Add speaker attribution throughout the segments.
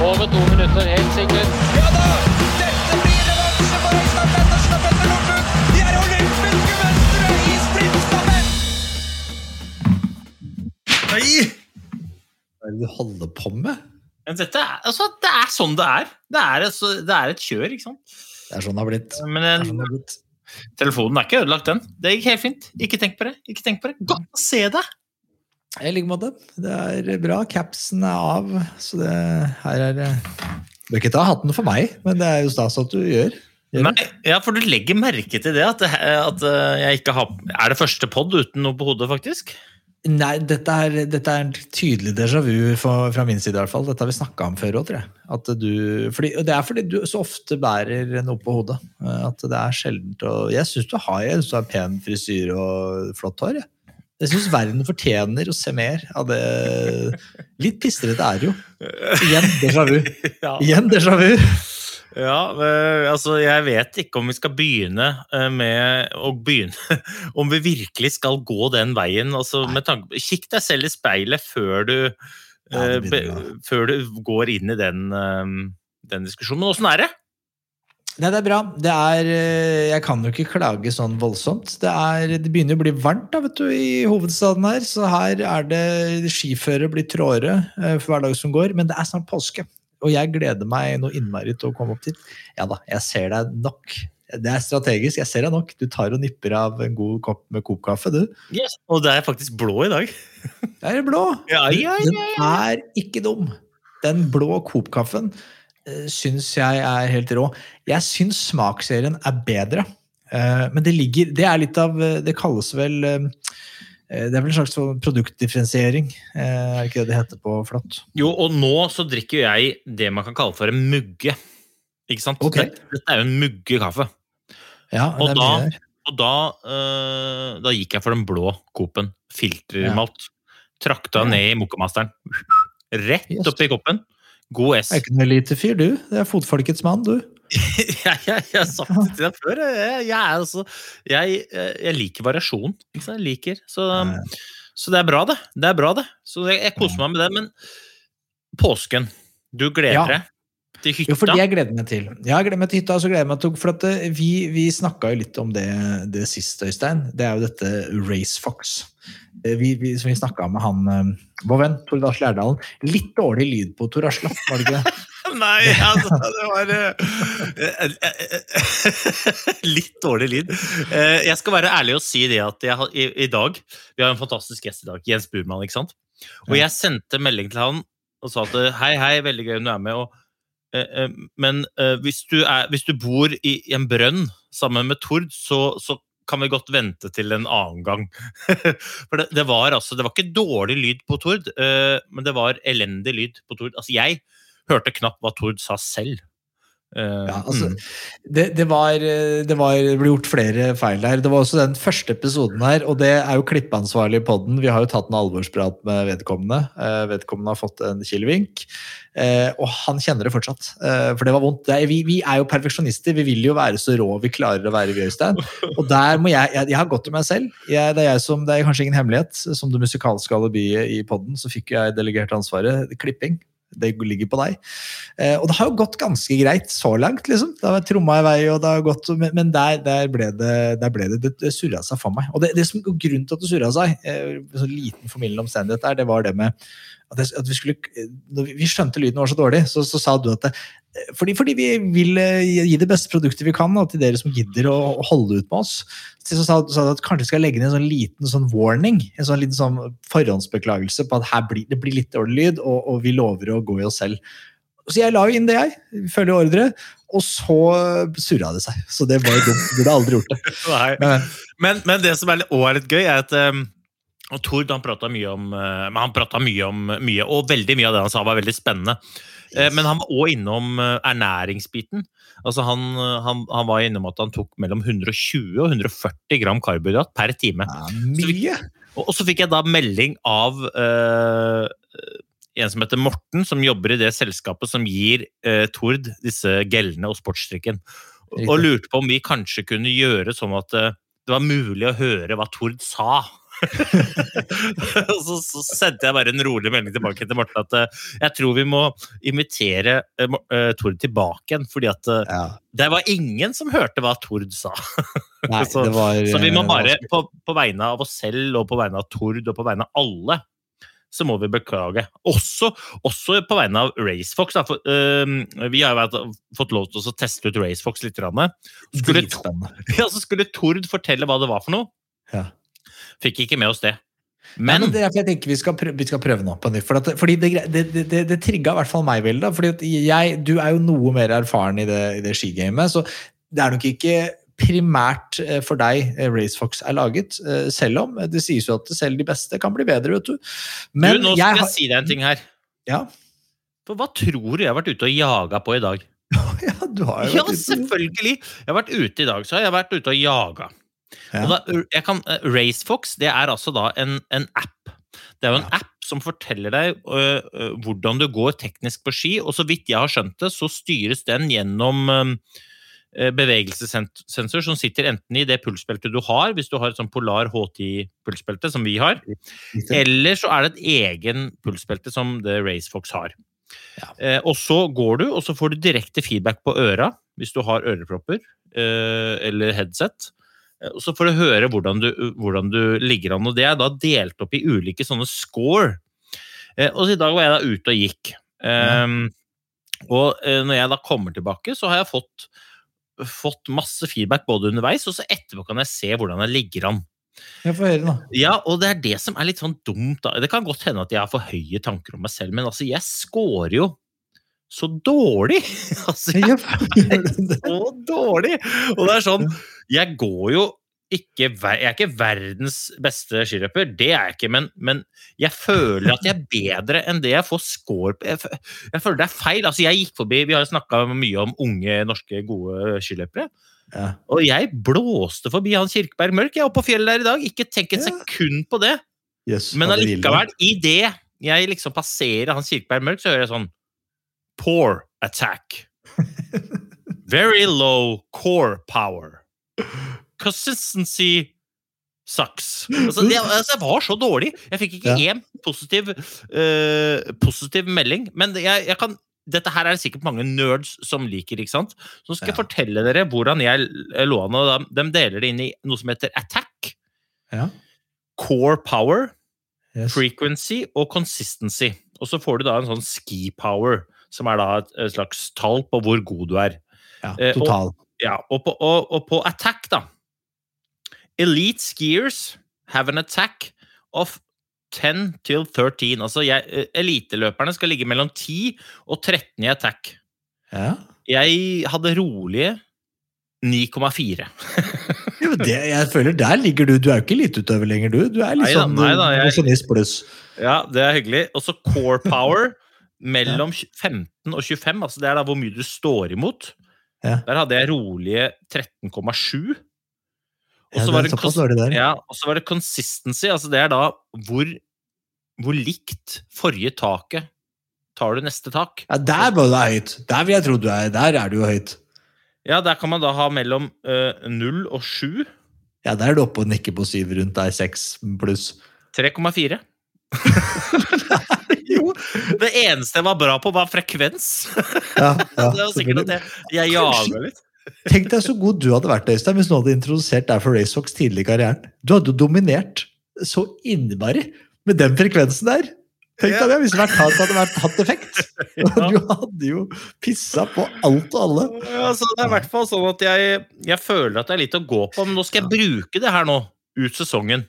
Speaker 1: Over to minutter, helt sikkert.
Speaker 2: Ja da! Dette blir revansje for Øystein Pettersen og Petter Northug! De er olympiske mestere i sprintstafett!
Speaker 3: Nei! Hva er det du holder på med?
Speaker 4: Dette er, altså, det er sånn det er. Det er, altså, det er et kjør, ikke sant?
Speaker 3: Det er sånn det har blitt.
Speaker 4: Men
Speaker 3: Det er sånn det har blitt.
Speaker 4: telefonen er ikke ødelagt, den. Det gikk helt fint. Ikke tenk på det. Ikke tenk på det. Godt å se deg!
Speaker 3: I like måte. Det er bra. Capsen er av, så det her er det Bør ikke ta hatten for meg, men det er jo stas at du gjør. gjør.
Speaker 4: Nei, ja, for du legger merke til det, at, det, at eh, jeg ikke har Er det første pod uten noe på hodet, faktisk?
Speaker 3: Nei, dette er, dette er en tydelig déjà vu for, fra min side i hvert fall. Dette har vi snakka om før òg, tror jeg. At du, fordi, og det er fordi du så ofte bærer noe på hodet. eh, At det er sjeldent å Jeg syns du har jeg synes du har pen frisyre og flott hår. Jeg, jeg syns verden fortjener å se mer av det. Litt pistrete er det jo. Igjen déjà vu. Igjen déjà vu.
Speaker 4: Ja, altså jeg vet ikke om vi skal begynne eh, med å begynne Om vi virkelig skal gå den veien. Altså, med tanke, kikk deg selv i speilet før du,
Speaker 3: Ja,
Speaker 4: eh, før du går inn i den, eh, den diskusjonen. Men åssen er det?
Speaker 3: Nei, det er bra. Det er, eh, jeg kan jo ikke klage sånn voldsomt. Det, er, det begynner å bli varmt da, vet du, i hovedstaden her, så her er det skiføre blir trådere eh, for hver dag som går. Men det er snart påske, og jeg gleder meg noe innmari til å komme opp dit. Ja da, jeg ser deg nok. Det er strategisk. Jeg ser deg nok. Du tar og nipper av en god kopp med kopkaffe, du.
Speaker 4: Yes. Og det er faktisk blå i dag.
Speaker 3: det er blå.
Speaker 4: Ja, ja,
Speaker 3: Den er ikke dum. Den blå kopkaffen uh, syns jeg er helt rå. Jeg syns smaksserien er bedre. Eh, men det ligger Det er litt av eh, Det kalles vel eh, eh, Det er vel en slags sånn produktdifferensiering. eh, er det ikke det det heter på flott?
Speaker 4: Jo, og nå så drikker jeg det man kan kalle for en mugge. Ikke sant?
Speaker 3: Okay.
Speaker 4: Dette, dette er jo en muggekaffe.
Speaker 3: Ja,
Speaker 4: Og da- Og da, øh, da gikk jeg for den blå Coop-en. Filtermalt. Trakta
Speaker 3: Ja.
Speaker 4: ned i Mokamasteren. Rett
Speaker 3: Yes.
Speaker 4: oppi koppen. God S.
Speaker 3: Er ikke noe lite fyr, du. Det er fotfolkets mann, du.
Speaker 4: jeg, jeg, jeg har sagt det til deg før. Jeg, jeg, er altså, jeg, jeg liker variasjon. Jeg liker. Så, så det er bra, det. Det er bra, det. Så jeg, koser meg med det. Men påsken Du gleder
Speaker 3: Ja.
Speaker 4: deg til hytta?
Speaker 3: Jo, for det jeg gleder meg til. Jeg gleder meg til hytta, og så gleder jeg meg til For at eh, vi, vi snakka jo litt om det, det sist, Øystein. Det er jo dette Race Fox. Eh, Vi, vi, som vi snakka med han eh, vår venn Tord Asle Lærdalen. Litt dårlig lyd på Tor Asle, var det ikke det?
Speaker 4: Nei, altså, det var uh, Litt dårlig lyd. Uh, Jeg skal være ærlig og si det at jeg, i, i dag Vi har en fantastisk gjest i dag, Jens Burman, ikke sant? Og jeg sendte melding til han og sa at hei, hei, veldig gøy om du er med, og, men hvis, du er, hvis du bor i, i en brønn sammen med Tord, så, så kan vi godt vente til en annen gang. For det, det var altså Det var ikke dårlig lyd på Tord, eh, men det var elendig lyd på Tord. Altså, jeg hørte knapt hva Tord sa selv. Eh,
Speaker 3: Ja, altså,
Speaker 4: mm.
Speaker 3: det, det, var, det var det ble gjort flere feil der. Det var også den første episoden her, og det er jo klippeansvarlig i podden. Vi har jo tatt en alvorsprat med vedkommende. Eh, vedkommende har fått en kilevink, eh, og han kjenner det fortsatt. For det var vondt. Er, vi, vi er jo perfeksjonister, vi vil jo være så rå vi klarer å være, vi, Øystein. Og der må jeg, jeg, jeg har gått til meg selv. Jeg, det, er jeg som, det er kanskje ingen hemmelighet. Som det musikalske alibiet i podden, så fikk jeg delegert ansvaret. Klipping. Det ligger på deg. Eh, og det har jo gått ganske greit så langt, liksom. Det har tromma i vei, og det har gått, men, der, der ble det der ble det, det, surra seg for meg. Og det, det som Grunnen til at det surra seg, eh, sånn liten formildende omstendighet der, det var det med at, det, at vi skulle Når vi skjønte lyden var så dårlig, så, så sa du at det, fordi, fordi vi vil eh, gi det beste produktet vi kan da, til dere som gidder å, holde ut med oss. Så sa du at kanskje skal legge ned en sånn liten sånn warning, en sånn liten sånn forhåndsbeklagelse på at her blir, det blir litt dårlig lyd, og, og vi lover å gå i oss selv. Så jeg la jo inn det, jeg. Følger ordre. Og så surra det seg. Så det var jo dumt. Burde aldri gjort det. Men,
Speaker 4: Men, men det som er også er litt gøy, er at um, og Tord han prata mye om uh, men han mye om mye, og veldig mye av det han sa, var veldig spennende. Eh, Men han var òg innom eh, ernæringsbiten. Altså han, eh, han, han var innom at han tok mellom 120 og 140 gram karbohydrat per time.
Speaker 3: ja, mye!
Speaker 4: Og, og så fikk jeg da melding av uh, en som heter Morten, som jobber i det selskapet som gir uh, Tord disse gellene og sportsdrikken. Og, og lurte på om vi kanskje kunne gjøre sånn at uh, det var mulig å høre hva Tord sa. og så, så sendte jeg bare en rolig melding tilbake til Morten at uh, jeg tror vi må invitere uh, Tord tilbake igjen, fordi at uh,
Speaker 3: Ja.
Speaker 4: det var ingen som hørte hva Tord sa.
Speaker 3: Nei,
Speaker 4: Så-
Speaker 3: det var,
Speaker 4: Så vi må bare, på, på vegne av oss selv og på vegne av Tord og på vegne av alle, så må vi beklage. Også, også på vegne av Racefox. For, vi har jo fått lov til å teste ut Racefox litt. Skulle, ja, så skulle Tord fortelle hva det var for noe.
Speaker 3: Ja.
Speaker 4: Fikk ikke med oss det.
Speaker 3: Nei,
Speaker 4: Men
Speaker 3: men det er derfor jeg tenker vi skal prøve, vi skal prøve nå på nytt. For at, fordi det, det, det, det, trigga i hvert fall meg veldig. fordi jeg, Du er jo noe mer erfaren i det, i det skigamet, så det er nok ikke primært eh, for deg eh, Racefox er laget. eh, Selv om det sies jo at selv de beste kan bli bedre, vet du. Men
Speaker 4: du, nå skal
Speaker 3: jeg
Speaker 4: jeg, si deg en ting her.
Speaker 3: ja,
Speaker 4: For hva tror du jeg har vært ute og jaga på i dag?
Speaker 3: ja, du har jo
Speaker 4: Ja,
Speaker 3: vært ute-
Speaker 4: selvfølgelig! Jeg har vært ute i dag, så har jeg vært ute og jaga.
Speaker 3: Ja.
Speaker 4: Da, jeg kan, Racefox det er altså da en, en app. Det er jo en app som forteller deg øh, øh, hvordan du går teknisk på ski, og så vidt jeg har skjønt det, så styres den gjennom øh, bevegelsessensor som sitter enten i det pulsbeltet du har, hvis du har et sånn Polar H10-pulsbelte som vi har, eller så er det et egen pulsbelte som det Racefox har.
Speaker 3: Ja.
Speaker 4: Eh, og så går du, og så får du direkte feedback på øra hvis du har ørepropper eh, eller headset. Eh, Og så får du høre hvordan du, hvordan du ligger an. Og det er da delt opp i ulike sånne score. Eh, og i dag var jeg da ute og gikk. Ehm, og eh, når jeg da kommer tilbake, så har jeg fått, fått masse feedback både underveis, og så etterpå kan jeg se hvordan jeg ligger an.
Speaker 3: Jeg får høre, da.
Speaker 4: Ja, og det er det som er litt sånn dumt. da. Det kan godt hende at jeg har for høye tanker om meg selv, men altså, jeg scorer jo så dårlig! altså, jeg
Speaker 3: det?
Speaker 4: så dårlig! Og det er sånn, jeg går jo ikke Jeg er ikke verdens beste skiløper, det er jeg ikke, men, men jeg føler at jeg er bedre enn det jeg får score på. Jeg, jeg føler det er feil. Altså, jeg gikk forbi, Vi har jo snakka mye om unge norske gode skiløpere.
Speaker 3: Ja.
Speaker 4: Og jeg blåste forbi han Kirkeberg Mørk. Jeg er oppe på fjellet der i dag. Ikke tenk et sekund på det.
Speaker 3: Yes,
Speaker 4: Men
Speaker 3: i det
Speaker 4: allikevel, idet jeg liksom passerer han Kirkeberg Mørk, så hører jeg sånn Poor attack. Very low core power. Consistency sucks. Altså, det, altså, jeg var så dårlig. Jeg fikk ikke én positiv, uh, positiv melding. Men jeg, jeg kan dette her er det sikkert mange nerds som liker. ikke sant? Så skal jeg
Speaker 3: Ja.
Speaker 4: fortelle dere hvordan jeg lå an. og De, de deler det inn i noe som heter attack,
Speaker 3: Ja.
Speaker 4: core power,
Speaker 3: Yes.
Speaker 4: frequency og consistency. Og så får du da en sånn ski power, som er da et, slags tall på hvor god du er.
Speaker 3: Ja,
Speaker 4: Eh, og- Ja, og på, og, og på attack, da. Elite skiers have an attack of 10 til 13. Altså, jeg, eh, eliteløperne skal ligge mellom 10 og 13 i attack.
Speaker 3: Ja.
Speaker 4: Jeg hadde rolige 9,4.
Speaker 3: Ja, men det, jeg føler Der ligger du. Du er jo ikke eliteutøver lenger, du. Du er litt
Speaker 4: Nei
Speaker 3: sånn
Speaker 4: nei da, jeg-
Speaker 3: mosjonist pluss.
Speaker 4: Ja, det er hyggelig. Og så core power mellom 15 og 25, altså det er da hvor mye du står imot.
Speaker 3: Ja.
Speaker 4: Der hadde jeg rolige 13,7. Og så var ja, var det consistency, altså det er da hvor, hvor likt forrige taket tar du neste tak.
Speaker 3: Ja, der må du være høyt. Der vil jeg tro du er. Der er du jo høyt.
Speaker 4: Ja, der kan man da ha mellom eh, 0 og 7.
Speaker 3: Ja, der er du oppe og nikker på syv rundt der, seks pluss.
Speaker 4: 3,4. Det eneste jeg var bra på, var frekvens.
Speaker 3: Ja, ja,
Speaker 4: det var sikkert at jeg, jeg jager litt.
Speaker 3: Tenk deg så god du hadde vært, Øystein, hvis noen hadde introdusert deg for Racefox tidlig i karrieren. Du hadde jo dominert så innmari med den frekvensen der. Tenk deg det, hvis hvert tak hadde vært, hatt effekt. Du hadde jo pissa på alt og alle.
Speaker 4: Ja, så det er i hvert fall sånn at jeg, jeg føler at det er litt å gå på, men nå skal jeg bruke det her nå, ut sesongen.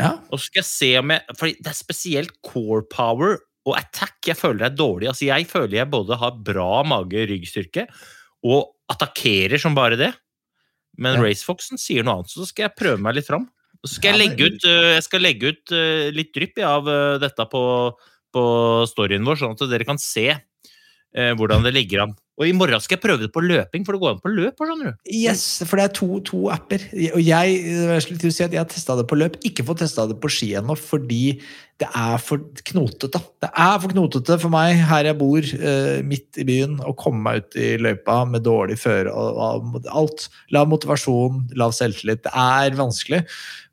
Speaker 3: Ja.
Speaker 4: Og så skal jeg se om jeg For det er spesielt core power og attack jeg føler er dårlig. Altså, jeg føler jeg både har bra mage-ryggstyrke og attakkerer som bare det. Men
Speaker 3: Ja.
Speaker 4: Racefoxen sier noe annet, så skal jeg prøve meg litt fram. Og så skal jeg legge ut, øh, jeg skal legge ut øh, litt drypp av øh, dette på, på storyen vår, sånn at dere kan se hvordan det ligger an. Og i morgen skal jeg prøve det på løping, for det går an på løp. skjønner du.
Speaker 3: Yes, for det er to, to apper. Og jeg, jeg skulle si at jeg har testa det på løp, ikke fått testa det på ski ennå, fordi det er for knotete. Det er for knotete for meg her jeg bor, eh, midt i byen, å komme meg ut i løypa med dårlig føre og, alt. Lav motivasjon, lav selvtillit. Det er vanskelig.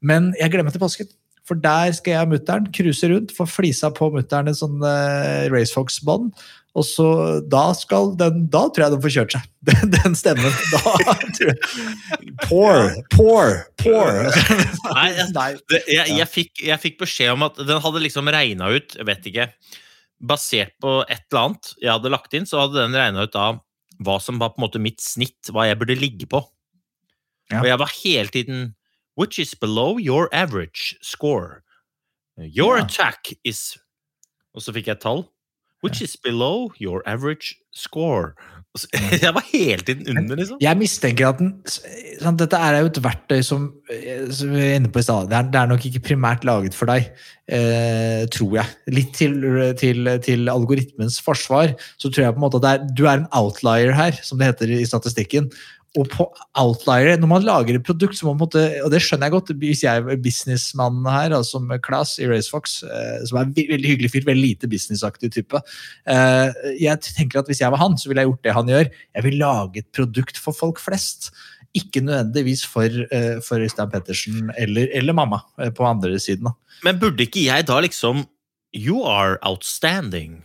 Speaker 3: Men jeg gleder meg til påsken. For der skal jeg og mutter'n cruise rundt, få flisa på mutter'n en sånn eh, Racefox-bånd. Og så da skal den Da tror jeg den får kjørt seg. Den, den stemmen. Da tror jeg Poor, poor, poor.
Speaker 4: Nei, jeg, jeg, jeg, fikk, jeg fikk beskjed om at den hadde liksom regna ut, jeg vet ikke Basert på et eller annet jeg hadde lagt inn, så hadde den regna ut da hva som var på en måte mitt snitt, hva jeg burde ligge på.
Speaker 3: Ja.
Speaker 4: Og jeg var hele tiden Which is below your average score. Your
Speaker 3: Ja.
Speaker 4: attack is Og så fikk jeg et tall. Which is below your average score. Jeg var hele tiden under, liksom.
Speaker 3: Jeg mistenker at den sant, Dette er jo et verktøy som, eh, som vi er inne på i stad. Det, det er nok ikke primært laget for deg, eh, tror jeg. Litt til, til, til algoritmens forsvar, så tror jeg på en måte at er, du er en outlier her, som det heter i statistikken. Og på outlier, når man lager et produkt, så må man måtte, og det skjønner jeg godt, hvis jeg er businessmannen her, altså som Class i Racefox, eh, som er en veldig hyggelig fyr, veldig lite businessaktig type. Eh, jeg tenker at hvis jeg var han, så ville jeg gjort det han gjør. Jeg vil lage et produkt for folk flest. Ikke nødvendigvis for, eh, for Øystein Pettersen eller, eller mamma på andre siden.
Speaker 4: Men burde ikke jeg da liksom You are outstanding.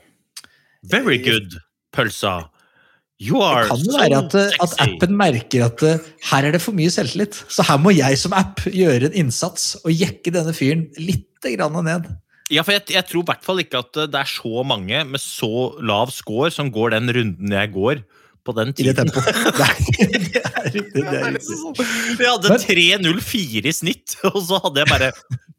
Speaker 4: Very good, pølsa. You
Speaker 3: Det kan jo
Speaker 4: so
Speaker 3: være at, eh, at appen merker at eh, her er det for mye selvtillit. Så her må jeg som app gjøre en innsats og jekke denne fyren litt grann ned.
Speaker 4: Ja, for jeg, jeg tror i hvert fall ikke at eh, det er så mange med så lav score som går den runden jeg går på den
Speaker 3: I det
Speaker 4: tiden.
Speaker 3: tempoet. Nei, det er riktig. Det er riktig.
Speaker 4: liksom sånn. Jeg hadde 3.04 i snitt, og så hadde jeg bare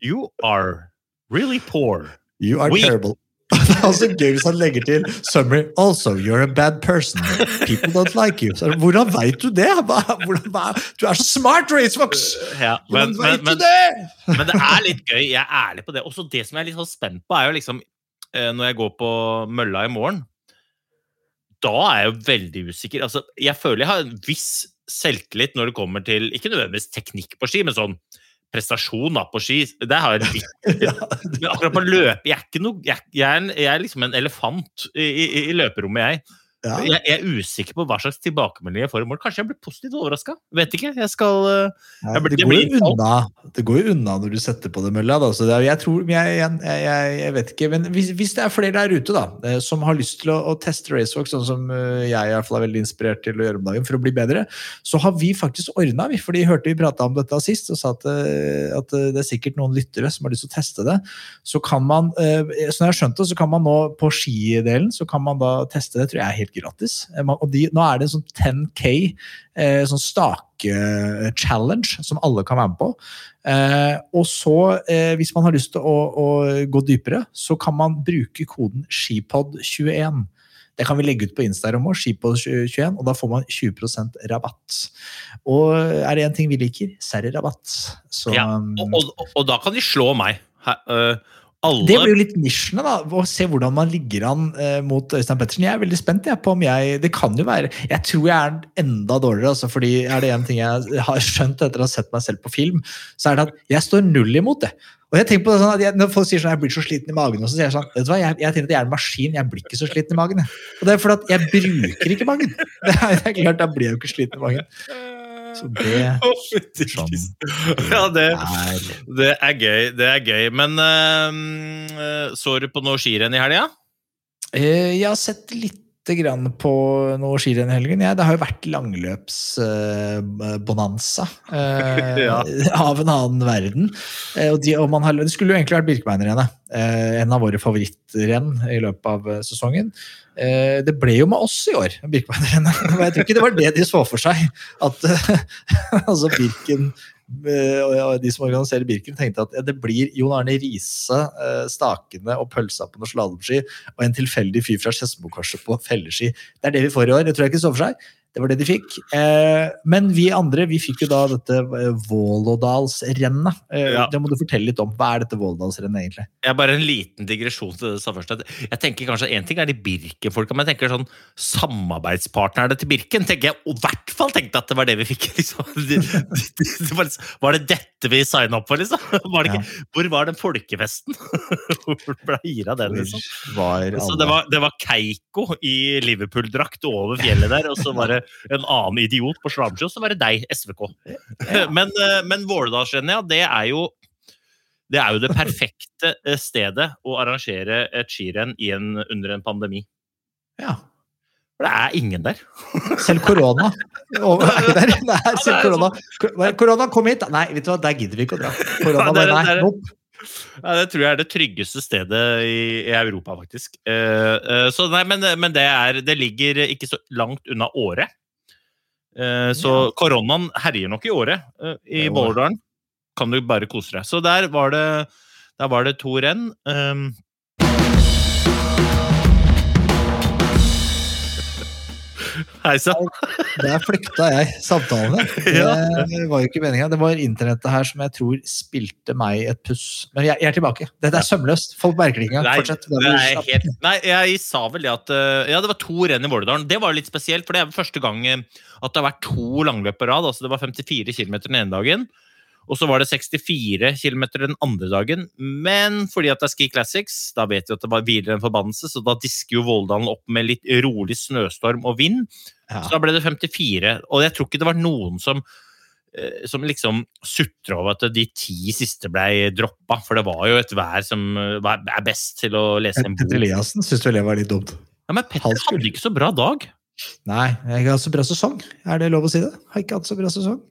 Speaker 4: You are really poor.
Speaker 3: You are
Speaker 4: We-
Speaker 3: terrible. Det er også gøy hvis han legger til summary. Also, you're a bad person. People don't like you. Så, hvordan veit du det? Hvordan? Du er så smart, racebox
Speaker 4: Ja,
Speaker 3: Hvordan
Speaker 4: men,
Speaker 3: du det?
Speaker 4: Men det er litt gøy. Jeg er ærlig på det. Også det som jeg er litt sånn spent på, er jo liksom eh, Når jeg går på mølla i morgen, da er jeg jo veldig usikker. Altså, jeg føler jeg har en viss selvtillit når det kommer til Ikke nødvendigvis teknikk på ski, men sånn prestasjon da på ski. Det har jeg litt. Men akkurat på løp Jeg er, ikke noe, jeg, jeg er, en, jeg er liksom en elefant i, i, i løperommet, jeg.
Speaker 3: Ja.
Speaker 4: jeg. Jeg er usikker på hva slags tilbakemelding jeg får i morgen. Kanskje jeg blir positivt overraska. Vet ikke. Jeg skal eh, Jeg blir-
Speaker 3: det, går
Speaker 4: blir
Speaker 3: jo unna, det går unna når du setter på det mølla. Da. Så det, jeg, tror, jeg, jeg, vet ikke. Men hvis, hvis det er flere der ute da, eh, som har lyst til å, å teste Racewalk, sånn som eh, jeg i hvert fall er veldig inspirert til å gjøre om dagen for å bli bedre, så har vi faktisk ordna, vi. Fordi hørte vi prata om dette sist, og sa at, at det er sikkert noen lyttere som har lyst til å teste det. Så kan man, som jeg har skjønt det, så kan man nå på skidelen så kan man da teste det, tror jeg er helt gratis. Eh, Og de, nå er det en sånn 10K eh, sånn stake-challenge som alle kan være med på. Eh, og så, eh, hvis man har lyst til å, å gå dypere, så kan man bruke koden skipod21. Det kan vi legge ut på Instagram òg, skipod21, og da får man 20% rabatt. Og er det én ting vi liker, så er det rabatt. Så
Speaker 4: Ja,
Speaker 3: um,
Speaker 4: og, og, og da kan de slå meg. Her, øh, alle
Speaker 3: Det blir jo litt nisjene, da. Å se hvordan man ligger an eh, mot Øystein Pettersen. Jeg er veldig spent jeg, på om jeg Det kan jo være Jeg tror jeg er enda dårligere, altså, fordi er det én ting jeg har skjønt etter å ha sett meg selv på film, så er det at jeg står null imot det. Og jeg tenker på det sånn at jeg, Når folk sier sånn, jeg blir så sliten i magen, og så sier jeg sånn vet du hva, jeg, jeg tenker at jeg er en maskin, jeg blir ikke så sliten i magen. Jeg. Og det er fordi at jeg bruker ikke magen. Det er, det er klart, Da blir jeg jo ikke sliten i magen. Så det.
Speaker 4: Ja, det, det er gøy. Det er gøy. Men uh, så du på noe skirenn i helga?
Speaker 3: Eh, Jeg har sett litt grann på noe skirenn i helgen. Ja, det har jo vært langløpsbonanza
Speaker 4: Ja.
Speaker 3: av en annen verden. Uh, og de, og man har, det skulle jo egentlig vært Birkebeinerrennet. Eh, en av våre favorittrenn i løpet av eh, sesongen. Eh, det ble jo med oss i år, Birkebeinerrennet. Men Jeg tror ikke det var det de så for seg. At altså Birken eh, og de som organiserer Birken, tenkte at det blir Jon Arne Riise eh, stakende og pølsa på noe slalåmski og en tilfeldig fyr fra Skedsmokorset på felleski. Det er det vi får i år. Det tror jeg ikke så for seg. Det var det de fikk. Eh, men vi andre vi fikk jo da dette eh, Vålådalsrennet. Eh,
Speaker 4: Ja.
Speaker 3: Det må du fortelle litt om. Hva er dette Vålådalsrennet egentlig?
Speaker 4: Jeg bare en liten digresjon til det du sa først. Jeg tenker kanskje En ting er de Birken-folka, men jeg tenker sånn samarbeidspartnerne til Birken tenker jeg og i hvert fall tenkte at det var det vi fikk. Liksom. De, de, de, var, liksom, var det dette vi signa opp for, liksom? Var det ikke, Hvor var den folkefesten? Hvor ble gira den, liksom?
Speaker 3: Var
Speaker 4: Så det var, det var Keiko i Liverpool-drakt over fjellet der, og så var det en annen idiot på Slamsjø, så var det deg, SVK. Men, eh, men Våledalsrennet, ja, det er jo det er jo det perfekte eh, stedet å arrangere et skirenn under en pandemi.
Speaker 3: ja.
Speaker 4: For det er ingen der.
Speaker 3: Selv korona. Er der. Er selv korona. Korona, kom hit! Nei, vet du hva, der gidder vi ikke å dra. Korona,
Speaker 4: Ja,
Speaker 3: nei,
Speaker 4: er-
Speaker 3: nope.
Speaker 4: Ja, det tror jeg er det tryggeste stedet i, i Europa, faktisk. Uh, uh, så nei, men, men det, er, det ligger ikke så langt unna Åre. Uh, så
Speaker 3: Ja.
Speaker 4: koronaen herjer nok i Åre. I
Speaker 3: Det
Speaker 4: kan du bare kose deg. Så der var det, der var det to renn. Um, Hei sann.
Speaker 3: Der flykta jeg samtalene.
Speaker 4: Ja.
Speaker 3: Det var jo ikke meninga. Det var internettet her som jeg tror spilte meg et puss. Men jeg, jeg er tilbake. Dette er sømløst. Folk merker det ikke. Fortsett.
Speaker 4: helt, nei, jeg sa vel det at eh, Ja, det var to renn i Våledalen. Det var litt spesielt, for det er første gang eh, at det har vært to langløp på rad. Altså det var 54 km den ene dagen, og så var det 64 km den andre dagen. Men fordi at det er Ski Classics, da vet vi at det var hviler en forbannelse, så da disker jo Våldalen opp med litt rolig snøstorm og vind.
Speaker 3: Ja.
Speaker 4: Så da ble det 54. Og jeg tror ikke det var noen som eh, som liksom sutra over at de ti siste ble droppa, for det var jo et vær som eh, var- er best til å lese en bok. Petter.
Speaker 3: Eliassen syns vel det var litt dumt.
Speaker 4: Ja, men Petter hadde ikke så bra dag.
Speaker 3: Nei, jeg har hatt så bra sesong. Er det lov å si det? Jeg Har ikke hatt så bra sesong.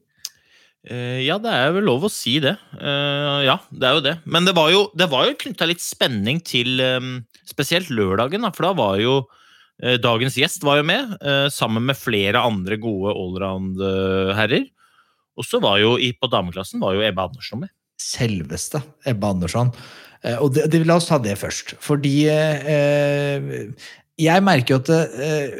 Speaker 4: Eh, ja, det er vel lov å si det. Eh, ja, det er jo det. Men det var jo, det jo knytta litt spenning til eh, spesielt lørdagen, da, for da var jo eh, dagens gjest var jo med, sammen med flere andre gode allround-herrer. Og så var jo på dameklassen var jo Ebbe Andersen med.
Speaker 3: Selveste Ebbe Andersson. Og det, det, la oss ta det først. Fordi eh, jeg merker jo at eh,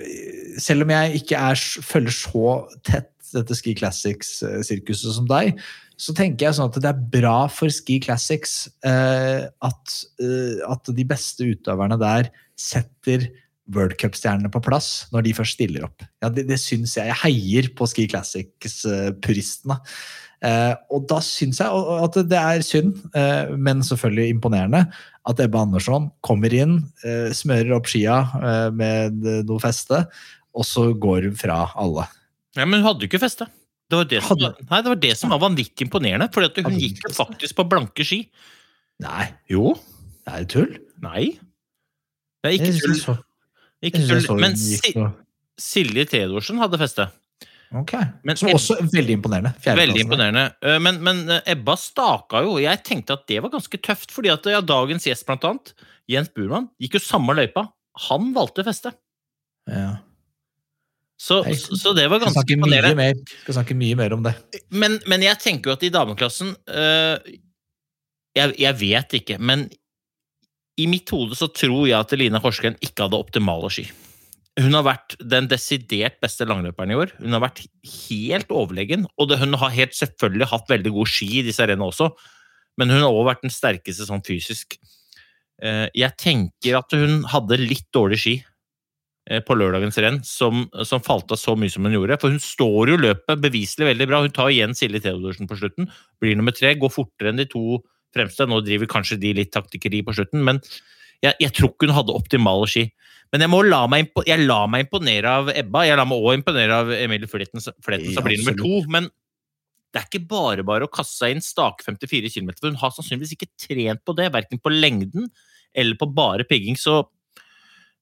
Speaker 3: selv om jeg ikke er, følger så tett dette Ski Classics-sirkuset som deg, så tenker jeg sånn at det er bra for Ski Classics eh, at, eh, at de beste utøverne der setter World Cup-stjernene på plass når de først stiller opp. Ja, det, det syns jeg. Jeg heier på Ski Classics-puristene. Eh, og da syns jeg at det er synd, eh, men selvfølgelig imponerende, at Ebbe Andersson kommer inn, eh, smører opp skia eh, med noe feste, og så går hun fra alle.
Speaker 4: Ja, Men hun hadde jo ikke feste. Det var det som, nei, det var det som var vanvittig imponerende. For hun
Speaker 3: Hadde
Speaker 4: gikk jo faktisk på blanke ski.
Speaker 3: Nei,
Speaker 4: Jo.
Speaker 3: det er tull.
Speaker 4: Nei. Det er ikke
Speaker 3: Jeg
Speaker 4: tull.
Speaker 3: så-
Speaker 4: Ikke tull.
Speaker 3: så
Speaker 4: Men Si- Silje Theodorsen hadde feste.
Speaker 3: Ok.
Speaker 4: Men
Speaker 3: Som også er veldig imponerende.
Speaker 4: Veldig imponerende. Eh, Men, men eh, Ebba staka jo. Jeg tenkte at det var ganske tøft, fordi at ja, dagens gjest, blant annet, Jens Burman, gikk jo samme løypa. Han valgte feste.
Speaker 3: Ja.
Speaker 4: Så,
Speaker 3: Jeg
Speaker 4: så det var ganske imponerende.
Speaker 3: skal snakke mye mer om det.
Speaker 4: Men, men jeg tenker jo at i dameklassen øh, jeg, jeg vet ikke, men i mitt hode så tror jeg at Line Horsken ikke hadde optimale ski. Hun har vært den desidert beste langløperen i år. Hun har vært helt overlegen, og det, hun har helt selvfølgelig hatt veldig god ski i disse rennene også, men hun har også vært den sterkeste sånn fysisk. Eh, jeg tenker at hun hadde litt dårlig ski på lørdagens renn, som, som falt av så mye som hun gjorde. For hun står jo løpet beviselig veldig bra. Hun tar igjen Silje Theodorsen på slutten. Blir nummer tre, går fortere enn de to fremste. Nå driver kanskje de litt taktikkeri på slutten, men jeg, jeg tror ikke hun hadde optimale ski. Men jeg, må la meg, jeg la meg imponere av Ebba. Jeg la meg òg imponere av Emilie Fletten, som blir nummer to. Men det er ikke bare bare å kaste seg inn stake 54 km, for hun har sannsynligvis ikke trent på det, verken på lengden eller på bare pigging. Så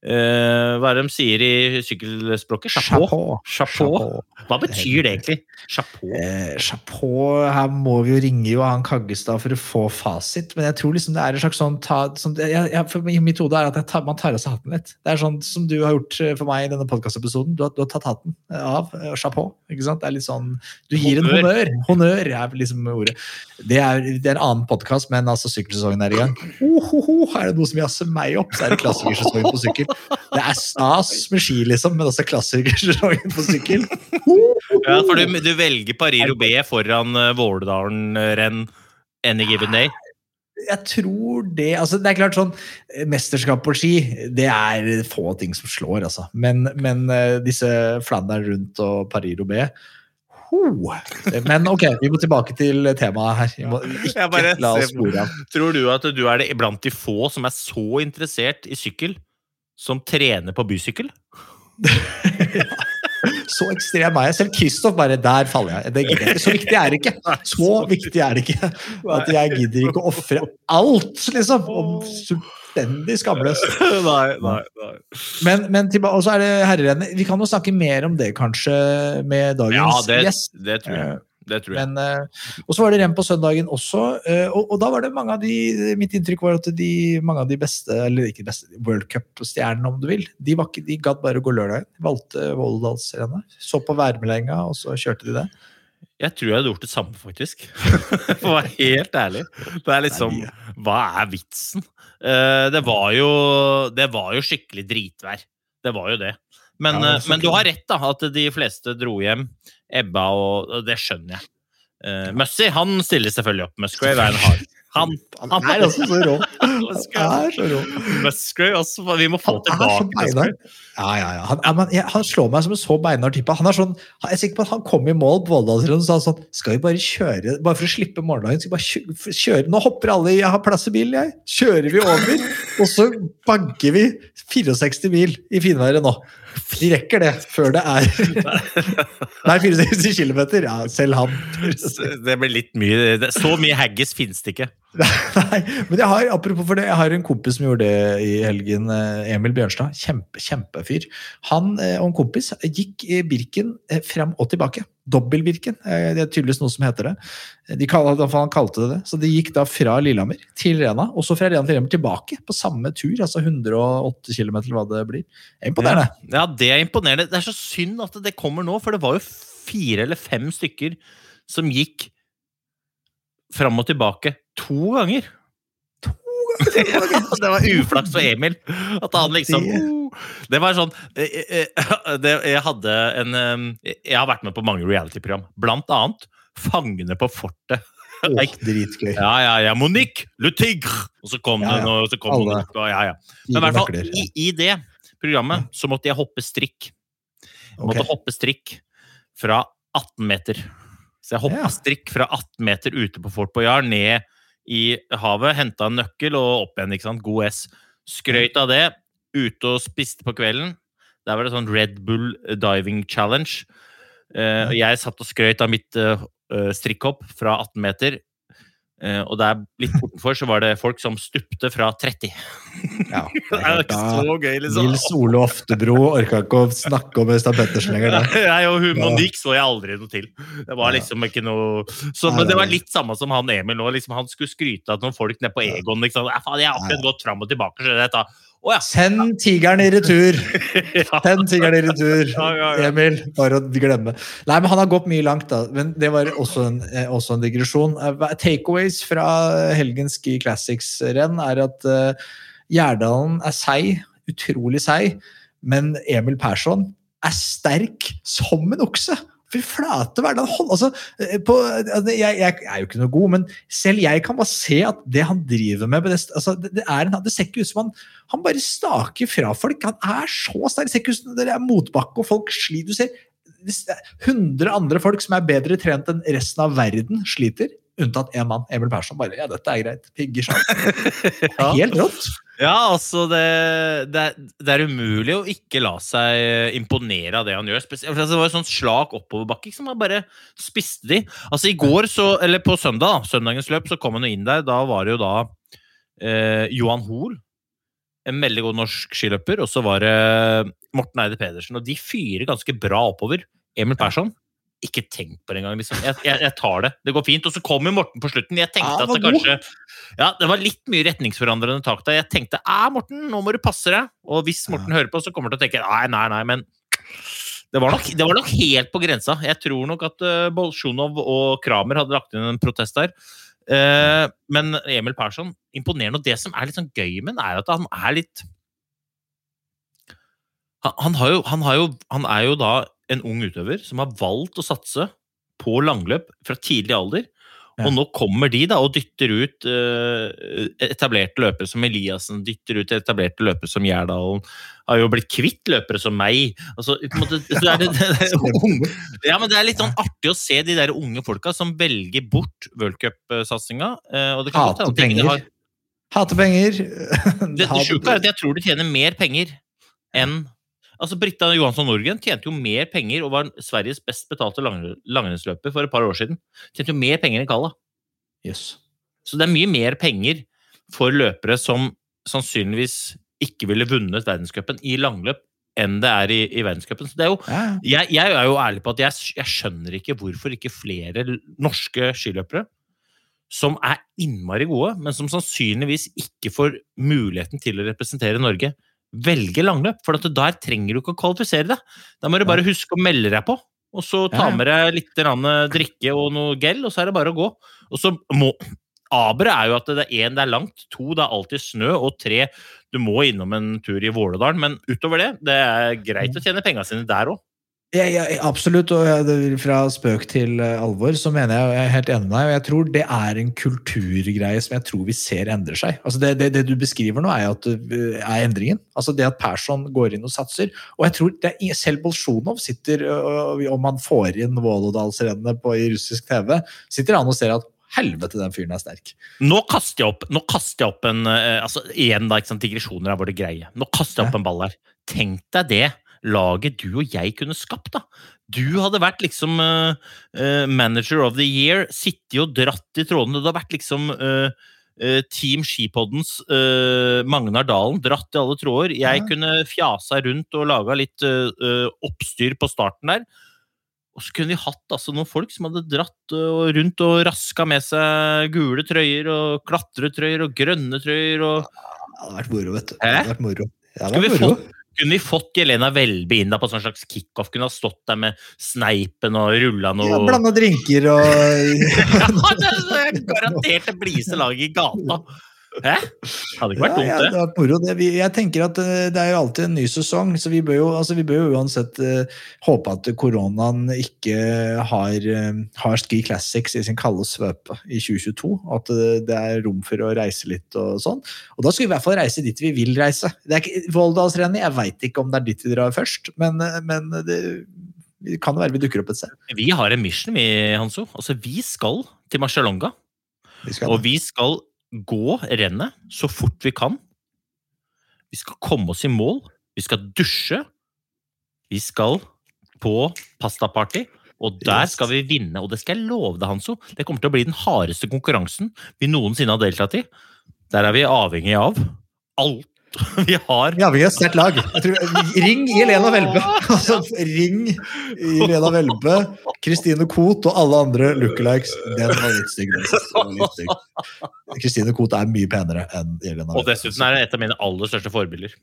Speaker 4: eh, hva er det de sier i sykkelspråket? Chapeau. Chapeau. Hva betyr det egentlig? Chapeau.
Speaker 3: Eh, chapeau, her må vi jo ringe Johan Kaggestad for å få fasit. Men jeg tror liksom det er en slags sånn ta, sånn, jeg, jeg, mitt hode er at tar, man tar av seg hatten litt. Det er sånn som du har gjort eh, for meg i denne podkastepisoden. Du, har- du har tatt hatten eh, av. Chapeau. ikke sant? Det er litt sånn, Du gir en
Speaker 4: Honnør.
Speaker 3: honnør. Honnør er liksom ordet. Det er, det er en annen podkast, men altså sykkelsesongen er i gang. Oh, ho, ho, er det noe som jazzer meg opp, så er det klassikersesongen på sykkel. Det er stas med ski, liksom, men også klassikersesongen på sykkel.
Speaker 4: Ja, for du, du velger Paris-Roubais foran uh, Vårdalen-renn any given day?
Speaker 3: Jeg tror det altså Det er klart sånn eh, Mesterskap på ski, det er få ting som slår, altså. Men, men eh, disse Flandern rundt og Paris-Roubais Oh. Men ok, vi må tilbake til temaet her. Vi må ikke la oss spore av.
Speaker 4: Tror du at du er det blant de få som er så interessert i sykkel, som trener på bysykkel?
Speaker 3: Så ekstrem er jeg. Selv Kristoff bare Der faller jeg. Det gidder jeg ikke. Så viktig er det ikke. Så viktig er det ikke at jeg gidder ikke å ofre alt, liksom. Om fullstendig skamløs.
Speaker 4: nei, nei, nei.
Speaker 3: Men, men og så er det herrerennet. Vi kan jo snakke mer om det kanskje med
Speaker 4: Ja,
Speaker 3: dagens
Speaker 4: det,
Speaker 3: gjest.
Speaker 4: det tror jeg. Det tror jeg.
Speaker 3: Men, eh, og så var det renn på søndagen også, eh, og, og da var det mange av de Mitt inntrykk var at de, mange av de beste, eller ikke beste, World Cup-stjernene, om du vil, de, var ikke, de gadd bare å gå lørdagen. Valgte Volldalsrennet. Så på værmeldinga, og så kjørte de det.
Speaker 4: Jeg tror jeg hadde gjort det samme, faktisk. For å være helt ærlig. Det er liksom Hva er vitsen? Eh, Det var jo, det var jo skikkelig dritvær. Det var jo det. Men,
Speaker 3: Ja,
Speaker 4: men du har rett, da, at de fleste dro hjem. Ebba og og Det skjønner jeg. Uh, Mussy han stiller selvfølgelig opp. Musgrave er en hard. Han,
Speaker 3: Han er! Han
Speaker 4: Musgrave,
Speaker 3: også så rå.
Speaker 4: Musgrave også. Vi må få
Speaker 3: Han er
Speaker 4: tilbake. Musgrave.
Speaker 3: Ja, ja, ja. Han, ja, jeg, han slår meg som en så beinhard type. Han er sånn, jeg er sikker på at han kom i mål på Volldalsrunden og sa sånn Skal vi bare kjøre Bare for å slippe morgendagen, skal vi bare kjø- kjøre Nå hopper alle Jeg har plass i bilen, jeg. Kjører vi over, og så banker vi 64 mil i finværet nå. Vi rekker det før det er Nei, 64 km. Ja, selv han.
Speaker 4: Det blir litt mye. Så mye haggis finnes det ikke.
Speaker 3: Nei, men jeg har, apropos for det, jeg har en kompis som gjorde det i helgen. eh, Emil Bjørnstad. Kjempe, kjempefyr. Han eh, og en kompis gikk i Birken eh, frem og tilbake. Dobbel-Birken. eh, Det er tydeligvis noe som heter det. De kalte, han kalte det det. Så de gikk da fra Lillehammer til Rena, og så fra Rena til Lillehammer tilbake på samme tur. Altså 108 km, hva det blir. Imponerende.
Speaker 4: Ja. Ja, det er imponerende. Det er så synd at det kommer nå, for det var jo fire eller fem stykker som gikk fram og tilbake to ganger. To ganger! det var uflaks for Emil. At han liksom
Speaker 3: Det-
Speaker 4: Det var sånn eh, eh, det, Jeg hadde en eh, Jeg har vært med på mange reality-program, blant annet Fangene på fortet.
Speaker 3: Åh, dritgøy.
Speaker 4: Ja, ja, ja. Monique Le Tigre! Og så kom
Speaker 3: Ja, ja.
Speaker 4: den, og så kom
Speaker 3: Alle.
Speaker 4: Monique, og ja, ja. Men i hvert fall, i, i det programmet så måtte jeg hoppe strikk. Jeg måtte
Speaker 3: okay.
Speaker 4: hoppe strikk fra 18 meter. Så jeg hoppa
Speaker 3: Ja.
Speaker 4: strikk fra 18 meter ute på Fort Boyard, ned i havet, henta en nøkkel og opp igjen. ikke sant? God S. Skrøyt av det. Ute og spiste på kvelden. Der var det sånn Red Bull Diving Challenge. Eh, jeg satt og skrøyt av mitt eh, eh, strikkhopp fra 18 meter. Eh, og der litt bortenfor så var det folk som stupte fra 30.
Speaker 3: Ja, det
Speaker 4: Det
Speaker 3: er
Speaker 4: ikke så gøy, liksom.
Speaker 3: Nils Ole Oftebro orka ikke å snakke om Øystein Pettersen lenger. Der.
Speaker 4: Nei, og. Monique så jeg aldri noe til. Det var liksom ikke noe så, Men det var litt samme som han Emil nå. Liksom, han skulle skryte av noen folk nede på Egon. Liksom. «Ja, faen, jeg har akkurat gått fram og tilbake. skjønner jeg, Å ja.
Speaker 3: Send tigeren i retur! Send tigeren i retur. Emil. Bare å glemme. Nei, men han har gått mye langt, da. Men det var også en, eh, også en digresjon. Eh, Takeaways fra helgens Ski Classics-renn er at uh, Gjerdalen er seig, utrolig seig, men Emil Persson er sterk som en okse. Fy flate, hva altså, eh, på, altså, jeg, jeg er jo ikke noe god, men selv jeg kan bare se at det han driver med det, altså, det, det, en, det ser ikke ut som han Han bare staker fra folk. Han er så sterk. Det ser ikke ut som det er motbakke og folk sliter. Du ser hvis er 100 andre folk som er bedre trent enn resten av verden, sliter. Unntatt én mann, Emil Persson. Bare ja, dette er greit. Pigger seg. Helt rått.
Speaker 4: Ja, altså det, det, er, det, er umulig å ikke la seg imponere av det han gjør. Spesielt, altså, det var en sånn slak oppoverbakke som han bare spiste de. Altså i går, så, eller på søndag, søndagens løp, så kom han inn der. Da var det jo da eh, Johan Hoel, en veldig god norsk skiløper, og så var det Morten Eide Pedersen. Og de fyrer ganske bra oppover. Emil Persson ikke tenk på det engang. Liksom. Jeg, jeg, jeg, tar det. Det går fint. Og så kommer Morten på slutten. Jeg tenkte ja, at det kanskje Ja, det var litt mye retningsforandrende tak der. Jeg tenkte æ, Morten, nå må du passe deg. Og hvis Morten ja. hører på, så kommer han til å tenke nei, nei, nei, men det var, nok, det var nok helt på grensa. Jeg tror nok at uh, Bolsjunov og Kramer hadde lagt inn en protest der. Uh, men Emil Persson imponerende. Og det som er litt sånn gøy med er at han er litt han, han, jo, han, jo, han er jo da en ung utøver som har valgt å satse på langløp fra tidlig alder. Ja. Og nå kommer de da og dytter ut uh, etablerte løpere som Eliassen, dytter ut etablerte løpere som Gjerdalen. Har jo blitt kvitt løpere som meg. Altså, måte, det, det, det, ja, men det er litt sånn artig å se de der unge folka som velger bort worldcupsatsinga. Uh,
Speaker 3: Hater penger. Har... Hater penger.
Speaker 4: Det sjuke er at jeg tror de tjener mer penger enn Altså, Britta Johansson Norgen tjente jo mer penger og var Sveriges best betalte langrennsløper for et par år siden. Tjente jo mer penger enn Kalla.
Speaker 3: Yes.
Speaker 4: Så det er mye mer penger for løpere som sannsynligvis ikke ville vunnet verdenscupen i langløp enn det er i, i verdenscupen. Så det er jo, ja. jeg, jeg, er jo ærlig på at jeg, jeg skjønner ikke hvorfor ikke flere norske skiløpere som er innmari gode, men som sannsynligvis ikke får muligheten til å representere Norge, velge langløp. For der trenger du ikke å kvalifisere deg. Da må du bare huske å melde deg på. Og så ta med deg litt drikke og noe gel, og så er det bare å gå. Og så må Aberet er jo at det er én, det er langt. To, det er alltid snø. Og tre, du må innom en tur i Vålådalen. Men utover det, det er greit å tjene penga sine der òg.
Speaker 3: Ja, ja, absolutt, og fra spøk til eh, alvor så mener jeg, jeg er helt enig med deg. og Jeg tror det er en kulturgreie som jeg tror vi ser endrer seg. Altså det, det, det, du beskriver nå, er at eh, er endringen. Altså Det at Persson går inn og satser. Og jeg tror det er, selv Bolsjunov sitter, om han får inn Vålådalsrennet i russisk TV, sitter han og ser at helvete, den fyren er sterk.
Speaker 4: Nå kaster jeg opp, nå kaster jeg opp en eh, altså Igjen, da, ikke sant, digresjoner er våre greie. Nå kaster jeg opp en ball her. Tenk deg det laget du og jeg kunne skapt. da. Du hadde vært liksom uh, uh, manager of the year, sittet og dratt i trådene. Det hadde vært liksom uh, Team Skipoddens Magnar Dalen, dratt i alle tråder. Jeg ja. kunne fjasa rundt og laga litt oppstyr på starten der. Og så kunne vi hatt altså, noen folk som hadde dratt rundt og raska med seg gule trøyer og klatretrøyer og grønne trøyer. Og...
Speaker 3: det hadde vært moro, vet du. Det hadde vært moro.
Speaker 4: Det hadde vært moro. Kunne vi fått Jelena Welby inn da på sånn slags kickoff? Kunne ha stått der med sneipen og rulla noe
Speaker 3: Ja, Blanda drinker og
Speaker 4: Ja, det er garantert det blideste laget i gata. Hæ? Hadde ikke vært dumt,
Speaker 3: ja, det. Ja, moro. Jeg tenker at eh, det er jo alltid en ny sesong, så vi bør jo, altså, vi bør jo uansett uh, håpe at koronaen ikke har, uh, har, Ski Classics i sin kalde svøpe i 2022. At det er rom for å reise litt og sånn. Og da skal vi i hvert fall reise dit vi vil reise. Det er ikke Volldalsrennet, jeg veit ikke om det er dit vi drar først, men, men det kan det være vi dukker opp et sted.
Speaker 4: Vi har en mission, vi, Hanso. Altså, vi skal til Marcialonga. Og vi skal gå rennet så fort vi kan. Vi skal komme oss i mål. Vi skal dusje. Vi skal på pastaparty. Og der skal vi vinne, og det skal jeg love deg, Hanso. Det kommer til å bli den hardeste konkurransen vi noensinne har deltatt i. Der er vi avhengig av alt vi har
Speaker 3: Ja, vi har sterkt lag. Tror, ring Jelena Welbe! Altså, ring Jelena Welbe, Kristine Koht og alle andre lookalikes. Den var litt stygg. Kristine Koht er mye penere enn Jelena
Speaker 4: Welbe. Og dessuten er det et av mine aller største forbilder.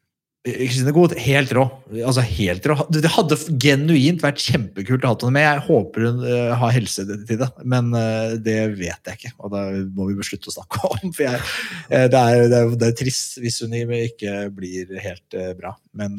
Speaker 3: Kristine Koht, helt rå. Altså, helt rå. Det hadde genuint vært kjempekult å ha henne med. Jeg håper hun uh, har helse til det, men uh, det vet jeg ikke. Og da må vi beslutte å snakke om. For jeg, uh, det, er, det, er, det, er, trist hvis hun ikke blir helt bra. Men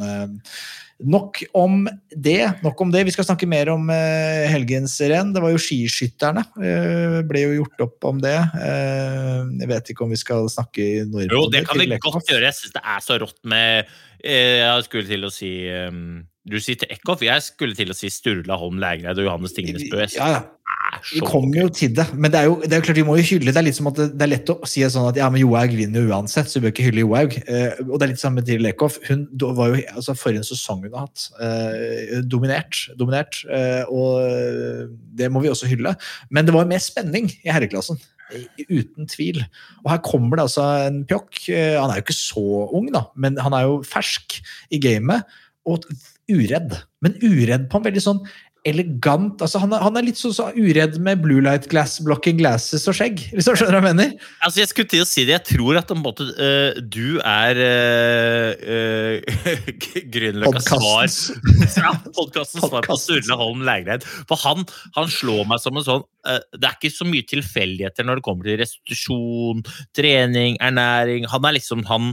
Speaker 3: Nok om det. nok om det. Vi skal snakke mer om eh, helgens renn. Det var jo skiskytterne. Eh, ble jo gjort opp om det. Eh, jeg vet ikke om vi skal snakke i Nord
Speaker 4: Jo, det kan vi godt gjøre. Jeg syns det er så rått med eh, Jeg skulle til å si um, Du sier til Eckhoff. Jeg skulle til å si Sturla Holm Lægreid og Johannes Tingnes Bø.
Speaker 3: Ja, ja. Vi kommer jo til det, men det er jo, det er jo klart vi må jo hylle. Det er litt som at det, det er lett å si sånn at ja, men Johaug vinner jo uansett, så vi bør ikke hylle Johaug. Eh, og det er litt samme til Eckhoff. Hun var jo altså For en sesong hun har hatt. Eh, dominert. dominert eh, og eh, det må vi også hylle. Men det var mer spenning i herreklassen. Uten tvil. Og her kommer det altså en pjokk. eh, Han er jo ikke så ung, da, men han er jo fersk i gamet. Og uredd. Men uredd på en veldig sånn elegant altså Han er, han er litt så, så uredd med blue light glass, blocking glasses og skjegg. Hvis du skjønner hva jeg mener?
Speaker 4: Altså, jeg skulle til å si det. Jeg tror at måte, uh, du er uh, Grünerløkkas svar ja, Podkastens svar på Sturle Holm Lægreid. For han, han slår meg som en sånn uh, Det er ikke så mye tilfeldigheter når det kommer til restitusjon, trening, ernæring. Han er liksom han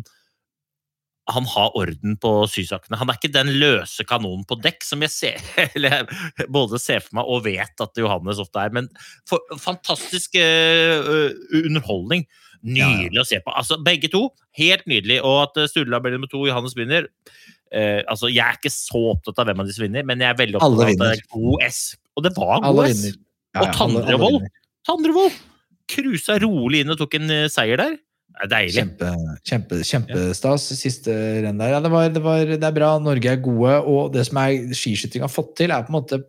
Speaker 4: han har orden på sysakene. Han er ikke den løse kanonen på dekk som jeg ser, eller både ser for meg og vet at Johannes ofte er. Men for, fantastisk uh, underholdning. Nydelig å se på. Altså, begge to, helt nydelig. Og at eh, Sturla blir nummer to, Johannes vinner. Uh, altså, jeg er ikke så opptatt av hvem av disse vinner, men jeg er veldig opptatt av at det er god S. Og det var god
Speaker 3: S.
Speaker 4: S.
Speaker 3: ja,
Speaker 4: Og Tandrevold. Tandrevold cruisa rolig inn og tok en seier der. Det er deilig.
Speaker 3: Kjempe, kjempe, kjempestas. Siste renn der. Ja, det, var, det, var, det er bra. Norge er gode. Og det som skiskyting har fått til, er på en måte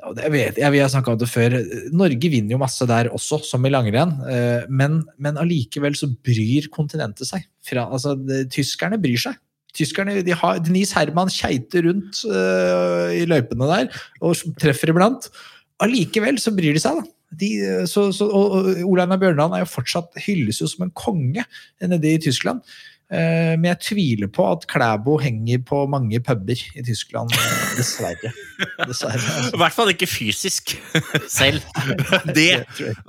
Speaker 3: jeg vet, jeg, har snakka om det før. Norge vinner jo masse der også, som i langrenn. eh, Men, men allikevel så bryr kontinentet seg. Fra, altså, det, tyskerne bryr seg. Tyskerne, de har, Denise Herman keiter rundt uh, i løypene der og treffer iblant. Allikevel så bryr de seg, da. De, øh, så, så, og, Einar Bjørndalen er jo fortsatt hylles jo som en konge nede i Tyskland. Eh, men jeg tviler på at Klæbo henger på mange puber i Tyskland, eh, dessverre. dessverre
Speaker 4: I
Speaker 3: altså.
Speaker 4: hvert fall ikke fysisk selv. Det,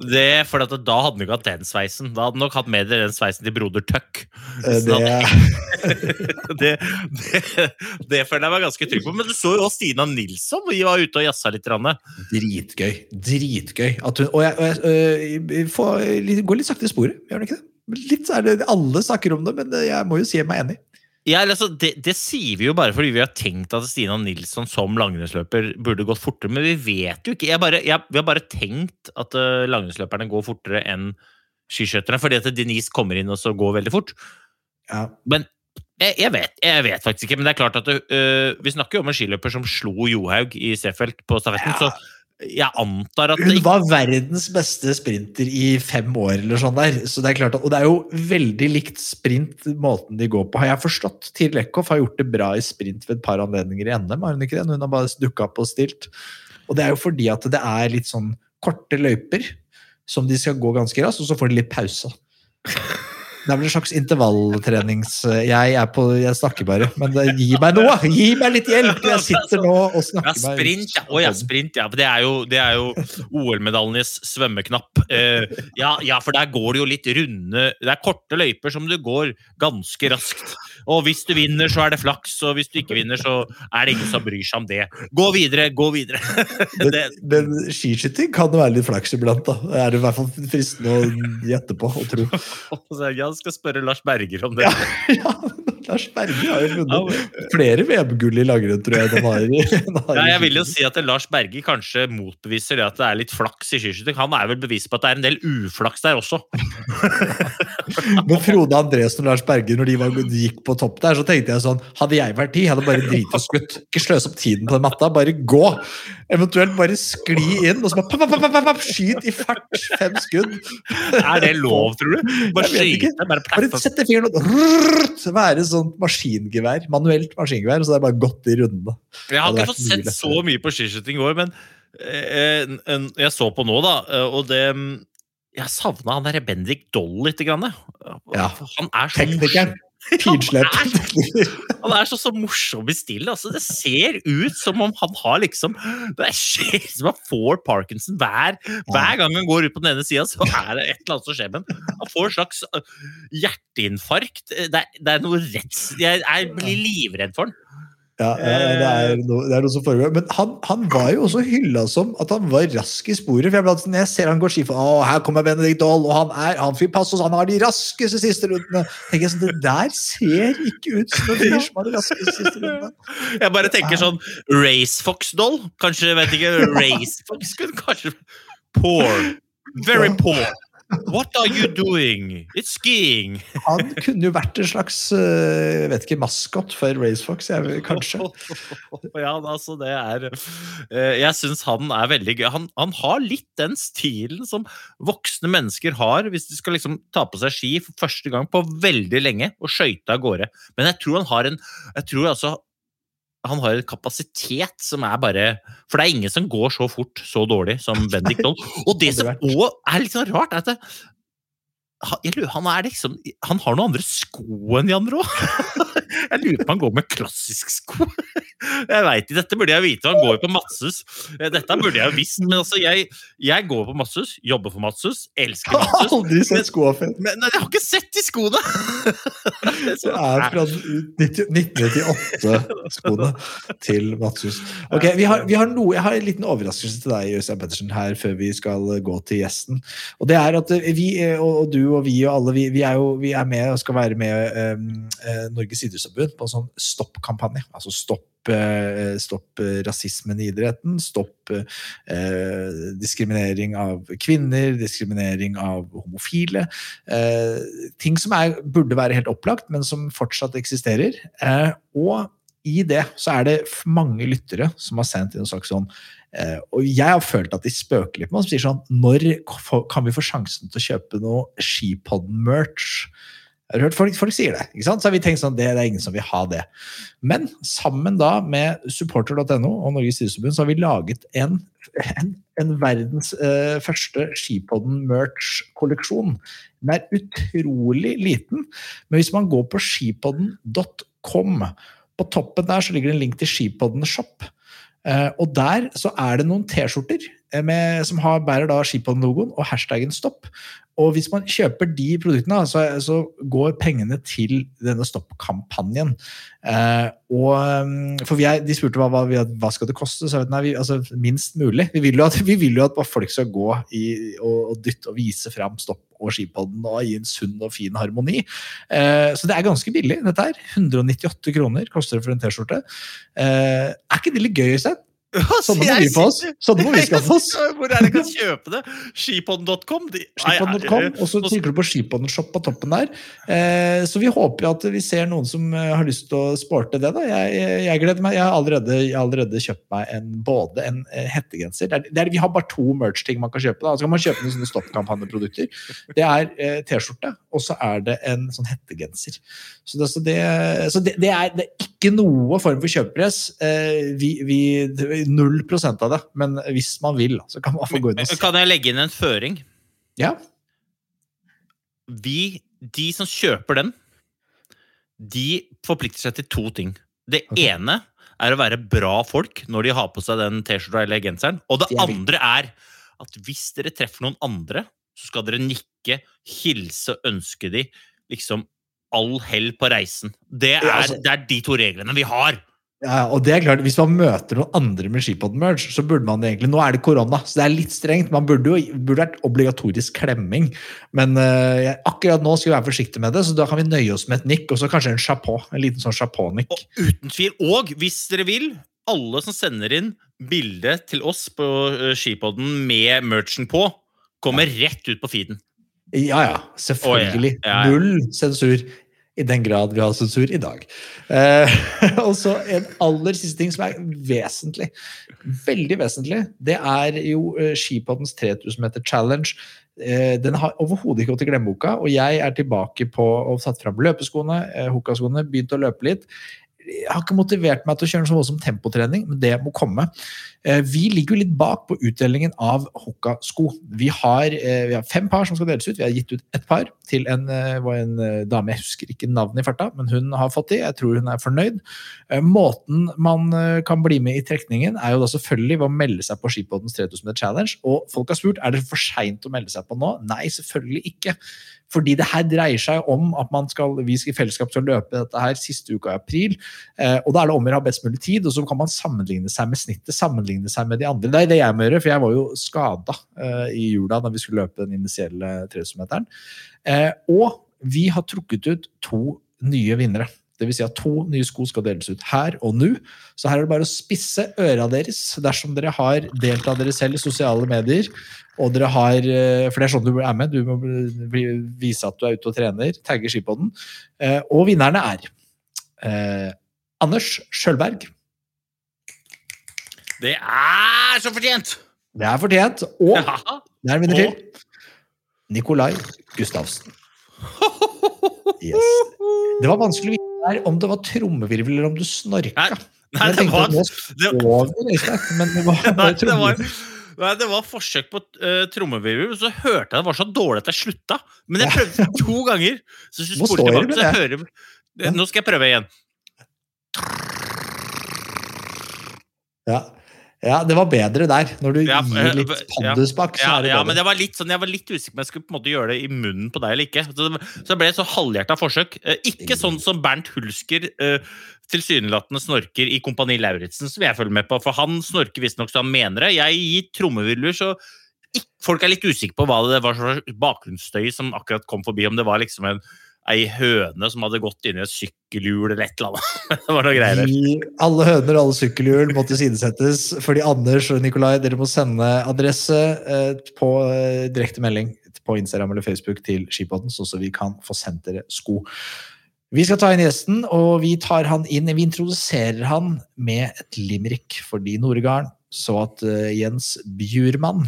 Speaker 4: det for da hadde han ikke hatt den sveisen. Da hadde han nok hatt med den sveisen til broder Tuck.
Speaker 3: Eh, det,
Speaker 4: Det, det, det føler jeg meg ganske trygg på. Men du så jo også Stina Nilsson. Vi var ute og jazza litt. grann.
Speaker 3: Dritgøy. Dritgøy. At hun, og jeg, og jeg øh, får går litt sakte i sporet, gjør den ikke det? Litt så er det, Alle snakker om det, men jeg må jo si meg enig.
Speaker 4: Ja, altså, det, det sier vi jo bare fordi vi har tenkt at Stina Nilsson som langrennsløper burde gått fortere, men vi vet jo ikke. Jeg bare, jeg, vi har bare tenkt at uh, langrennsløperne går fortere enn skiskytterne, fordi at Denise kommer inn og så går veldig fort.
Speaker 3: Ja.
Speaker 4: Men jeg, jeg, vet, jeg vet faktisk ikke. Men det er klart at uh, vi snakker jo om en skiløper som slo Johaug i Seefeld på stafetten.
Speaker 3: Ja.
Speaker 4: Så jeg antar at
Speaker 3: Hun var verdens beste sprinter i fem år, eller sånn der. Så det er klart at, og det er jo veldig likt sprint, måten de går på. Har jeg forstått. Tir Lekhoff har gjort det bra i sprint ved et par anledninger i NM, har hun ikke det? Hun har bare dukka opp og stilt. Og det er jo fordi at det er litt sånn korte løyper som de skal gå ganske raskt, og så får de litt pause. Det er vel en slags intervalltrenings... Jeg, er på, jeg snakker bare, men det, gi meg noe! Gi meg litt hjelp! Jeg sitter nå og snakker bare...
Speaker 4: sprint, ja. Oh, ja, sprint, ja. Det er jo, det er jo OL-medaljenes svømmeknapp. Uh, ja, ja, for der går det jo litt runde Det er korte løyper som du går ganske raskt. Og hvis du vinner, så er det flaks, og hvis du ikke vinner, så er det ingen som bryr seg om det. Gå videre, gå videre! det,
Speaker 3: Men, men skiskyting kan være litt flaks iblant, da. Det er det i hvert fall fristende å gjette på og tro.
Speaker 4: jeg skal spørre Lars Berger om det.
Speaker 3: Ja, Lars Berger har jo vunnet flere VM-gull i langrenn, tror jeg. Den har, den har
Speaker 4: Ja, jeg vil jo si at Lars Berger kanskje motbeviser det at det er litt flaks i skiskyting. Han er vel bevis på at det er en del uflaks der også.
Speaker 3: Men Frode Andresen og Lars Berger når de, var, de gikk på topp der, så tenkte jeg sånn Hadde jeg vært de, hadde bare driti og skutt. Ikke sløse opp tiden på den matta, bare gå! Eventuelt bare skli inn, og så bare papp, papp, papp, skyt i fart! Fem skudd.
Speaker 4: Er det lov, tror du? Bare skyte? Bare
Speaker 3: Bare sette fingeren og være sånn maskingevær. Manuelt maskingevær, og så det er bare gått i rundene.
Speaker 4: Jeg har ikke fått sett så mye på skiskyting i år, men eh, en- en- jeg så på nå, da, og det Jeg savna han derre Bendik Doll lite grann.
Speaker 3: Ja.
Speaker 4: Han er så
Speaker 3: Teknikeren.
Speaker 4: morsom.
Speaker 3: Han,
Speaker 4: Han er så, så morsom i stilen. Altså, det ser ut som om han har liksom Det skjer som han får parkinson hver, hver gang han går ut på den ene sida, så er det et eller annet som skjer med ham. Han får en slags øh, hjerteinfarkt. Det er, det er noe rett Jeg, jeg blir livredd for han.
Speaker 3: Ja, det, er noe, det er noe som foregår. Men han, han var jo også hylla som at han var rask i sporet. for jeg, når jeg ser han går skifa, å, her kommer Benedikt Dahl, og han er, han fyr pass, og han har de raskeste siste rundene. tenker jeg sånn, Det der ser ikke ut som en fyr som har de raskeste siste rundene.
Speaker 4: Jeg bare tenker sånn Race Fox Doll? Kanskje, vet ikke Racefox kunne kanskje Poor. Very poor. What are you doing? It's skiing.
Speaker 3: Han kunne jo vært en slags jeg vet ikke, maskot for Racefox, kanskje.
Speaker 4: Ja, altså det er eh, Jeg syns han er veldig gøy. Han, han har litt den stilen som voksne mennesker har hvis de skal liksom ta på seg ski for første gang på veldig lenge og skøyte av gårde. Men jeg tror han har en Jeg tror altså han har en kapasitet som er bare For det er ingen som går så fort, så dårlig som Bendik Doll. Og det som òg er litt sånn rart, er at han, han liksom Han har noen andre sko enn de andre òg. Jeg lurer på om han går med klassisk sko. Jeg vet ikke, Dette burde jeg vite. Han går jo på Madshus. Dette burde jeg jo visst. Men altså, jeg, jeg går på Madshus, jobber for Madshus, elsker
Speaker 3: Jeg har aldri sett skoa før.
Speaker 4: Men jeg har ikke sett de skoene!
Speaker 3: Det er fra 1998-skoene til Matshus. Ok, vi har, vi har noe, Jeg har en liten overraskelse til deg Øystein Pettersen, her før vi skal gå til gjesten. Og det er at eh, vi, eh, og du og vi og alle, vi, vi, er, jo, vi er med og skal være med eh, eh, Norges idrettsforbund på en sånn stopp-kampanje. Altså stopp, eh, stopp rasismen i idretten, stopp eh, diskriminering av kvinner, diskriminering av homofile. Eh, ting som er, burde være helt opplagt, men som fortsatt eksisterer. Eh, og i det så er det mange lyttere som har sendt inn en sak sånn Og jeg har følt at de spøker litt med oss. Sier sånn Når kan vi få sjansen til å kjøpe noe Skipodden-merch? Jeg har hørt folk, folk sier det. ikke sant? Så har vi tenkt sånn, det, det er ingen som vil ha det. Men sammen da med supporter.no og Norges Idrettsforbund så har vi laget en, en, en verdens eh, første Skipodden-merch-kolleksjon. Den er utrolig liten, men hvis man går på skipodden.com På toppen der så ligger det en link til Skipodden Shop. Eh, og der så er det noen T-skjorter med- som har, bærer da Skipodden-logoen og hashtaggen stopp. Og hvis man kjøper de produktene, så, så går pengene til denne stopp-kampanjen. Eh, og, um, for er, De spurte hva, hva, hva skal det koste, så nei, vi, altså, minst mulig. Vi vil jo at, vi vil jo at folk skal gå i, og, og dytte og vise fram stopp og skipodden og i en sunn og fin harmoni. Eh, så det er ganske billig, dette her. 198 kroner koster det for en T-skjorte. Eh, er ikke det litt gøy, Øystein? Sånne må vi få oss. Sånne må vi skaffe oss.
Speaker 4: Hvor er det jeg kan kjøpe det? Skipodden.com? De-
Speaker 3: Skipodden.com, og så trykker du på Skipodden Shop på toppen der. Eh, så vi håper at vi ser noen som eh, har lyst til å sporte det. da. Jeg, jeg, jeg gleder meg. Jeg har allerede, jeg har allerede kjøpt meg en, både en eh, hettegenser det er, det er, Vi har bare to merch-ting man kan kjøpe. da. Så kan man kjøpe noen sånne stoppkampanjeprodukter. Det er eh, T-skjorte, og så er det en sånn hettegenser. Så det, så det, så det, det, er, det er ikke noe form for kjøpepress. Eh, vi, vi, Null prosent av det. Men hvis man vil, så kan man få gå inn og se.
Speaker 4: Kan jeg legge inn en føring?
Speaker 3: Ja.
Speaker 4: Vi, de som kjøper den, de forplikter seg til to ting. Det
Speaker 3: okay.
Speaker 4: ene er å være bra folk når de har på seg den T-skjorta eller genseren. Og det andre er at hvis dere treffer noen andre, så skal dere nikke, hilse og ønske de liksom all hell på reisen. Det er,
Speaker 3: Ja, altså-
Speaker 4: det er de to reglene vi har.
Speaker 3: Ja, og det er klart, Hvis man møter noen andre med skipodden-merge, så burde man egentlig Nå er det korona, så det er litt strengt. Man burde jo burde vært obligatorisk klemming. Men uh, jeg- akkurat nå skal vi være forsiktige med det, så da kan vi nøye oss med et nikk og så kanskje en chapeau. En liten sånn chapeau-nikk.
Speaker 4: Og uten tvil. Og hvis dere vil, alle som sender inn bilde til oss på eh, Skipodden med merchen på, kommer rett ut på feeden.
Speaker 3: Ja, ja. Selvfølgelig.
Speaker 4: Oh, ja. Ja, ja.
Speaker 3: Null sensur. I den grad vi har sensur i dag. Eh, og så en aller siste ting som er vesentlig, veldig vesentlig, det er jo eh, Skipoddens 3000 meter challenge. Eh, den har overhodet ikke gått i glemmeboka, og jeg er tilbake på og satt fram løpeskoene, eh, Hoka-skoene, begynt å løpe litt. Jeg har ikke motivert meg til å kjøre så voldsom tempotrening, men det må komme. Eh, Vi ligger jo litt bak på utdelingen av Hokka-sko. Vi, eh, vi har fem par som skal deles ut. Vi har gitt ut ett par til en, eh, en dame, jeg husker ikke navnet i farta, men hun har fått de. Jeg tror hun er fornøyd. Måten man kan bli med i trekningen, er jo da selvfølgelig ved å melde seg på Skipodens 3000 meter challenge. Og folk har spurt er det for seint å melde seg på nå. Nei, selvfølgelig ikke. Fordi det her dreier seg om at skal, vi i fellesskap skal løpe dette her siste uka i april. Og da er det om å gjøre å ha best mulig tid, og så kan man sammenligne seg med snittet, sammenligne seg med de andre. Det er det jeg må gjøre, for jeg var jo skada uh, i jula da vi skulle løpe den initielle 3000-meteren. Uh, og vi har trukket ut to nye vinnere. Vil si at to nye sko skal deles ut her og nå. Så her er det bare å spisse øra deres dersom dere har delt av dere selv i sosiale medier. Og dere har, eh, For det er sånn du er med. Du må vise at du er ute og trener. Tagge skipodden. Eh, Og vinnerne er eh, Anders Sjølberg.
Speaker 4: Det er så fortjent!
Speaker 3: Det er fortjent. Og
Speaker 4: Ja.
Speaker 3: det er en vinner til. Nikolai Gustavsen. Yes. Det var vanskelig å vite om det var trommevirvel eller om du snorka.
Speaker 4: Nei, nei, det var,
Speaker 3: at
Speaker 4: det,
Speaker 3: over, men det var
Speaker 4: nei, det var, nei, det var forsøk på uh, trommevirvel, så hørte jeg det var så dårlig at jeg slutta. Men jeg prøvde to ganger. Så
Speaker 3: jeg
Speaker 4: spoler tilbake, så
Speaker 3: jeg
Speaker 4: hører
Speaker 3: Ja.
Speaker 4: Nå skal jeg prøve igjen.
Speaker 3: Ja. Ja, det var bedre der. Når du
Speaker 4: Ja,
Speaker 3: gir
Speaker 4: eh,
Speaker 3: litt
Speaker 4: ja.
Speaker 3: pandusbakk, så
Speaker 4: Ja,
Speaker 3: er det
Speaker 4: ja, men det var litt sånn, jeg var litt usikker på om jeg skulle på en måte gjøre det i munnen på deg eller ikke. Så det, så det ble et så halvhjerta forsøk. Eh, ikke sånn som Bernt Hulsker uh, tilsynelatende snorker i Kompani Lauritzen, som jeg følger med på. For han snorker visstnok så han mener det. Jeg gir trommevirvler, så folk er litt usikre på hva det var for bakgrunnsstøy som akkurat kom forbi. Om det var liksom en ei høne som hadde gått inn i et sykkelhjul eller et eller annet. det var noe greier.
Speaker 3: De, alle høner og alle sykkelhjul måtte sidesettes Fordi Anders og Nikolai, dere må sende adresse eh, på eh, direkte melding på Instagram eller Facebook til Skipodden, sånn så vi kan få sendt dere sko. Vi skal ta inn gjesten, og vi tar han inn, vi introduserer han med et limerick. Fordi Noregarden så at eh, Jens Bjurmann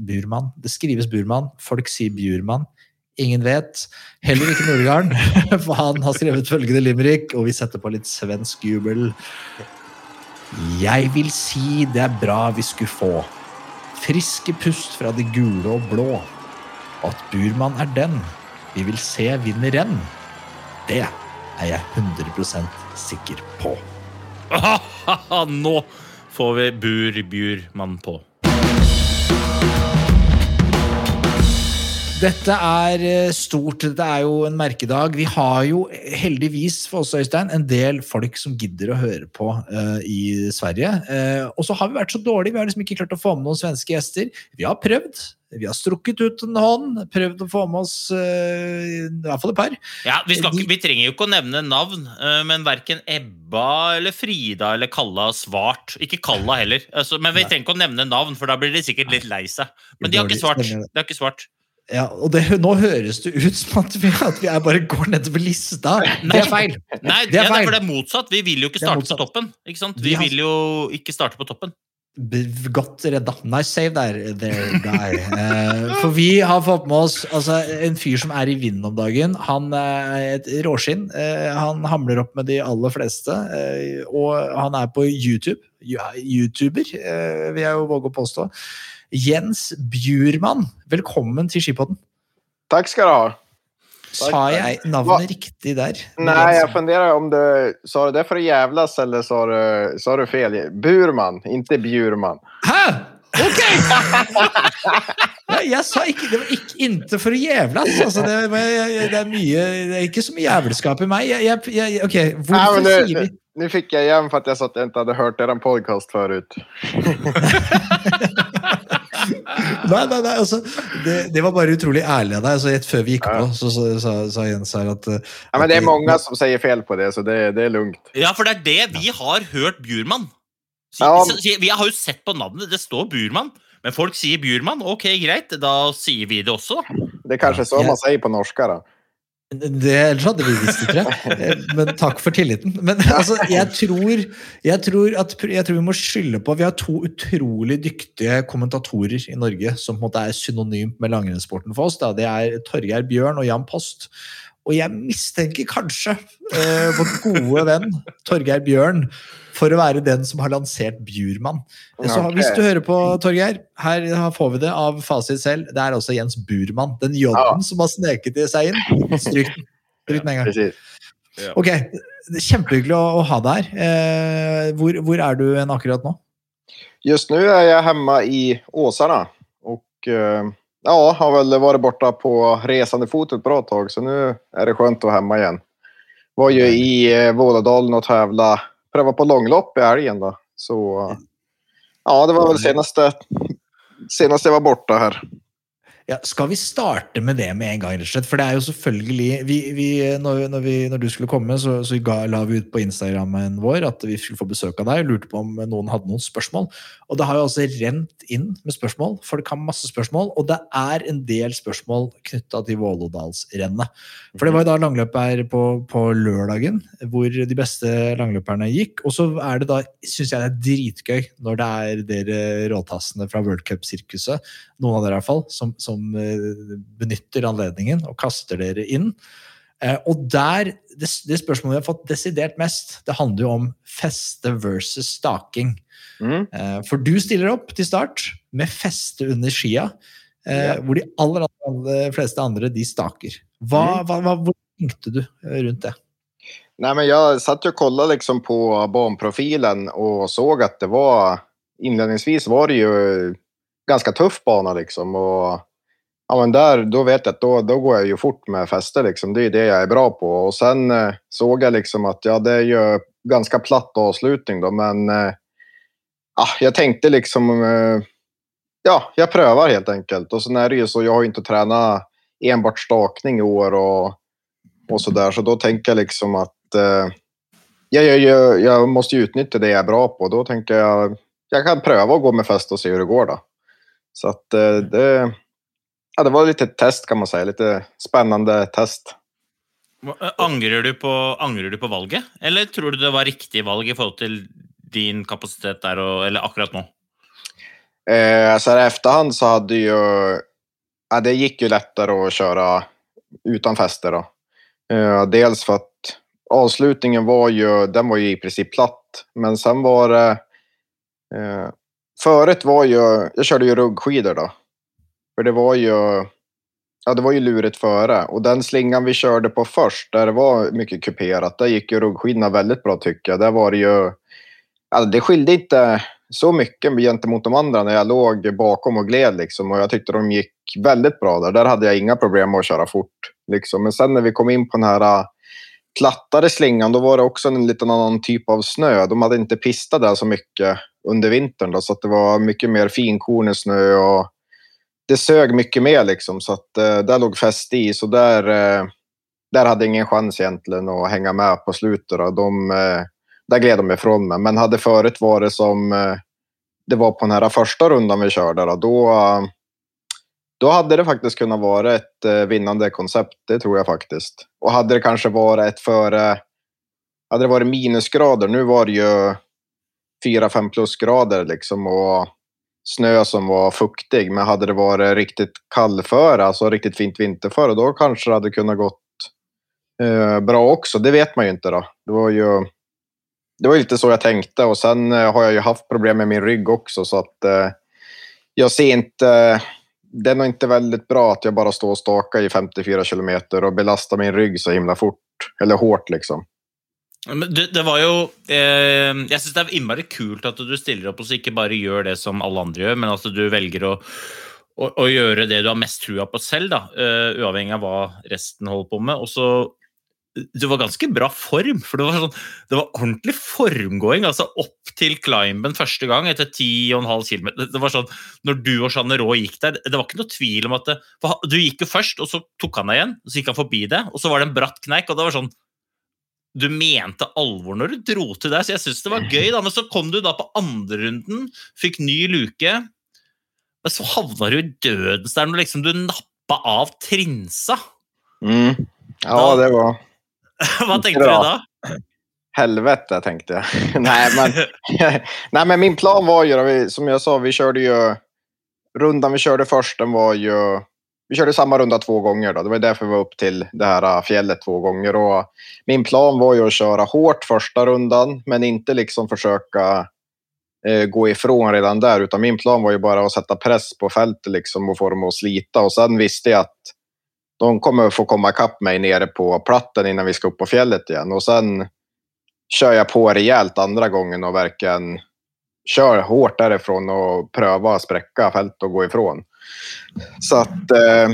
Speaker 3: Burmann, det skrives Burmann, folk sier Bjurmann. Ingen vet. Heller ikke Nordgarden, for han har skrevet følgende limerick, og vi setter på litt svensk jubel. Jeg vil si det er bra vi skulle få friske pust fra de gule og blå. At Burmann er den vi vil se vinner renn. Det er jeg 100% sikker på.
Speaker 4: Nå får vi Bur Bjurmann på.
Speaker 3: Dette er eh, stort. Dette er jo en merkedag. Vi har jo heldigvis for oss, Øystein, en del folk som gidder å høre på uh, i Sverige. Uh, og så har vi vært så dårlige. Vi har liksom ikke klart å få med noen svenske gjester. Vi har prøvd. Vi har strukket ut en hånd. Prøvd å få med oss uh, i hvert fall et par.
Speaker 4: Ja, vi, skal ikke, vi trenger jo ikke å nevne navn, uh, men verken Ebba eller Frida eller Kalla har svart. Ikke Kalla heller. Altså, men vi trenger ikke å nevne navn, for da blir de sikkert litt lei seg. Men de har ikke svart. De har ikke svart.
Speaker 3: Ja, og det, nå høres det ut som at vi, at vi er bare går nedover lista. Det er feil.
Speaker 4: Nei,
Speaker 3: Det er feil.
Speaker 4: for det er motsatt. Vi vil jo ikke starte på toppen. Ikke sant?
Speaker 3: Vi
Speaker 4: Vi vil jo ikke starte på toppen.
Speaker 3: Godt redda. Nice save der, there, guy. Eh, for vi har fått med oss altså, en fyr som er i vinden om dagen. Han er et råskinn. Eh, han hamler opp med de aller fleste. Eh, og han er på YouTube. Ja, YouTuber, eh, vil jeg jo våge å påstå. Jens Bjurmann, velkommen til Skipodden.
Speaker 5: Takk skal du ha.
Speaker 3: Sa jeg navnet riktig der?
Speaker 5: Nei, jeg funderer om du sa du det for å jævles, eller sa du, sa du fel? Burman, ikke Bjurman.
Speaker 3: Hæ?! Ok! Jeg sa ikke Det var ikke inte for å jævlas. Altså, det, det er mye Det er ikke så mye jævelskap i meg. Jeg, jeg, jeg, ok, hvorfor
Speaker 5: Nei, nu,
Speaker 3: sier vi
Speaker 5: Nå fikk jeg igjen for at jeg jag sa at jeg ikke hadde hørt er podcast förut.
Speaker 3: Nei, nei, nei, altså det, det var bare utrolig ærlig av deg. Altså, rett før vi gikk på, så sa, Jens her at uh,
Speaker 5: Ja, men det er mange som sier fel på det, så det, det er lugnt.
Speaker 4: Ja, for det er det vi har hørt Bjurmann. Så,
Speaker 5: Ja.
Speaker 4: så- så, vi har jo sett på navnet, det står Bjurman. Men folk sier Bjurmann. Ok, greit, da sier vi det også.
Speaker 5: Det er kanskje så man sier på norsk. då.
Speaker 3: Det, ellers hadde vi visst det, tror jeg. Men takk for tilliten. Men altså, jeg tror, jeg tror, at, jeg tror vi må skylde på Vi har to utrolig dyktige kommentatorer i Norge som på en måte er synonymt med langrennssporten for oss. Da. Det er Torgeir Bjørn og Jan Post. Og jeg mistenker kanskje eh, vår gode venn Torgeir Bjørn for å være den som har lansert Bjurmann. Så
Speaker 5: okay.
Speaker 3: hvis du hører på, Torgeir, her får vi det av fasit selv. Det er altså Jens Burmann. Den jobben ja. som har sneket i seg inn. Stryk den. Stryk den en gang.
Speaker 5: Ja.
Speaker 3: Ok, Kjempehyggelig å, å ha deg her. Eh, hvor, hvor er du akkurat nå?
Speaker 5: Just nå er jeg hjemme i Åsarna Og eh, ja, har väl varit borta på resande fot ett bra tag så nu är det skönt att vara hemma igen. Var ju i eh, Vålådalen och tävla, pröva på långlopp i helgen då. Så ja, det var väl senaste, senast jag var borta här.
Speaker 3: Ja, skal vi starte med det med en gang, rett og slett? For det er jo selvfølgelig vi, vi, når, når, vi, når du skulle komme, så, så ga, la vi ut på Instagrammen vår at vi skulle få besøk av deg. Lurte på om noen hadde noen spørsmål. Og det har jo altså rent inn med spørsmål. Folk har masse spørsmål, og det er en del spørsmål knytta til Vålådalsrennet. For det var jo da langløp her på, på lørdagen, hvor de beste langløperne gikk. Og så er det da, syns jeg det er dritgøy, når det er dere råtassene fra World Cup-sirkuset, noen av dere i hvert fall, som, som eh, benytter anledningen og kaster dere inn. Eh, og der, det, det spørsmålet vi har fått desidert mest, det handler jo om feste versus staking.
Speaker 5: Mm.
Speaker 3: Eh, For du stiller opp til start med feste under skia,
Speaker 5: Ja.
Speaker 3: hvor de aller, aller fleste andre de staker. Hva, hva, hva, hvor tenkte du rundt det?
Speaker 5: Nei, men jeg satt og kolla liksom på baneprofilen og såg at det var Innledningsvis var det jo ganske tøff bane, liksom och ja, men där då vet jag att då, då går jag ju fort med fester, liksom. Det är det jag är bra på och sen eh, såg jag liksom att ja, det är ju ganska platt avslutning då, men eh, ja, jag tänkte liksom eh, ja, jag prövar helt enkelt och sen är det ju så jag har ju inte tränat enbart stakning i år och och så där. Så då tänker jag liksom att eh, jag, jag, jag, måste utnyttja det jag är bra på. Då tänker jag jag kan pröva att gå med fest och se hur det går då. Så att eh, det, ja, det var lite et test kan man si. Lite spennende test.
Speaker 4: Angrer du, på, angrer du på valget, eller tror du det var riktig valg i forhold til din kapasitet der og, eller akkurat nå?
Speaker 5: Eh, altså efterhand så hadde jo ja, det gikk jo lettere å kjøre uten fester då. Eh, dels for at avslutningen var jo den var jo i princip platt. Men sen var det, eh, förut var ju, jag körde ju ruggskidor då. För det var ju, ja det var ju luret före. Och den slingan vi körde på först, där det var mycket kuperat, där gick ju ruggskidorna väldigt bra tycker jag. Där var det ju, ja, det skilde inte så mycket gentemot de andra när jag låg bakom och gled. Liksom. Och jag tyckte de gick väldigt bra där. Där hade jag inga problem med att köra fort. Liksom. Men sen när vi kom in på den här äh, plattare slingan, då var det också en liten annan typ av snö. De hade inte pistat där så mycket under vintern. Så det var mycket mer finkornig snö och det sög mycket mer. Liksom, så att eh, där låg fäste i. Så där, eh, där hade ingen chans egentligen att hänga med på slutet. Då. De, eh, där gled de ifrån mig. Men hade förut varit som eh, det var på den här första rundan vi körde, då, då, då det faktiskt kunnat vara ett eh, vinnande koncept. Det tror jag faktiskt. Och hade det kanske varit ett före... Hade det varit minusgrader, nu var det ju 4-5 plusgrader liksom och snö som var fuktig. Men hade det varit riktigt kallföre, alltså riktigt fint vinterföre, då kanske det hade kunnat gått eh, bra också. Det vet man ju inte då. Det var ju det var lite så jag tänkte och sen eh, har jag ju haft problem med min rygg också så att eh, jag ser inte det är nog inte väldigt bra att jag bara står och stakar i 54 kilometer och belastar min rygg så himla fort eller hårt liksom.
Speaker 4: Det, det var jo eh, Jeg syns det er innmari kult at du stiller opp og ikke bare gjør det som alle andre gjør, men at du velger å, å, å gjøre det du har mest trua på selv, da, uh, uavhengig av hva resten holder på med. Og så Du var ganske bra form, for det var, sånn, det var ordentlig formgåing. altså Opp til climben første gang etter 10,5 km. Det, var sånn, når du og Jeanne Rå gikk der, det var ikke noe tvil om at det, for Du gikk jo først, og så tok han deg igjen, så gikk han forbi det, og så var det en bratt kneik. og det var sånn du mente alvor når du dro til deg, så jeg syns det var gøy. da, Men så kom du da på andrerunden, fikk ny luke, men så havna du i dødens der når liksom du nappa av Trinsa.
Speaker 5: Mm. Ja, det var
Speaker 4: Hva tenkte du da?
Speaker 5: helvete tenkte jeg. nei, men, nei, men min plan var jo, som jeg sa, vi kjørte jo Rundan vi kjørte først, den var ju vi körde samma runda två gånger. Då. Det var därför vi var upp till det här fjellet fjället två gånger. Och min plan var ju att köra hårt första rundan, men inte liksom försöka eh, gå ifrån redan där. Utan min plan var ju bara att sätta press på fältet liksom och få dem att slita. Och sen visste jag att de kommer få komma ikapp mig nere på platten innan vi ska upp på fjället igen. Och sen kör jag på rejält andra gången och verkligen kör hårt och pröva å spräcka fält och gå ifrån. Så att eh,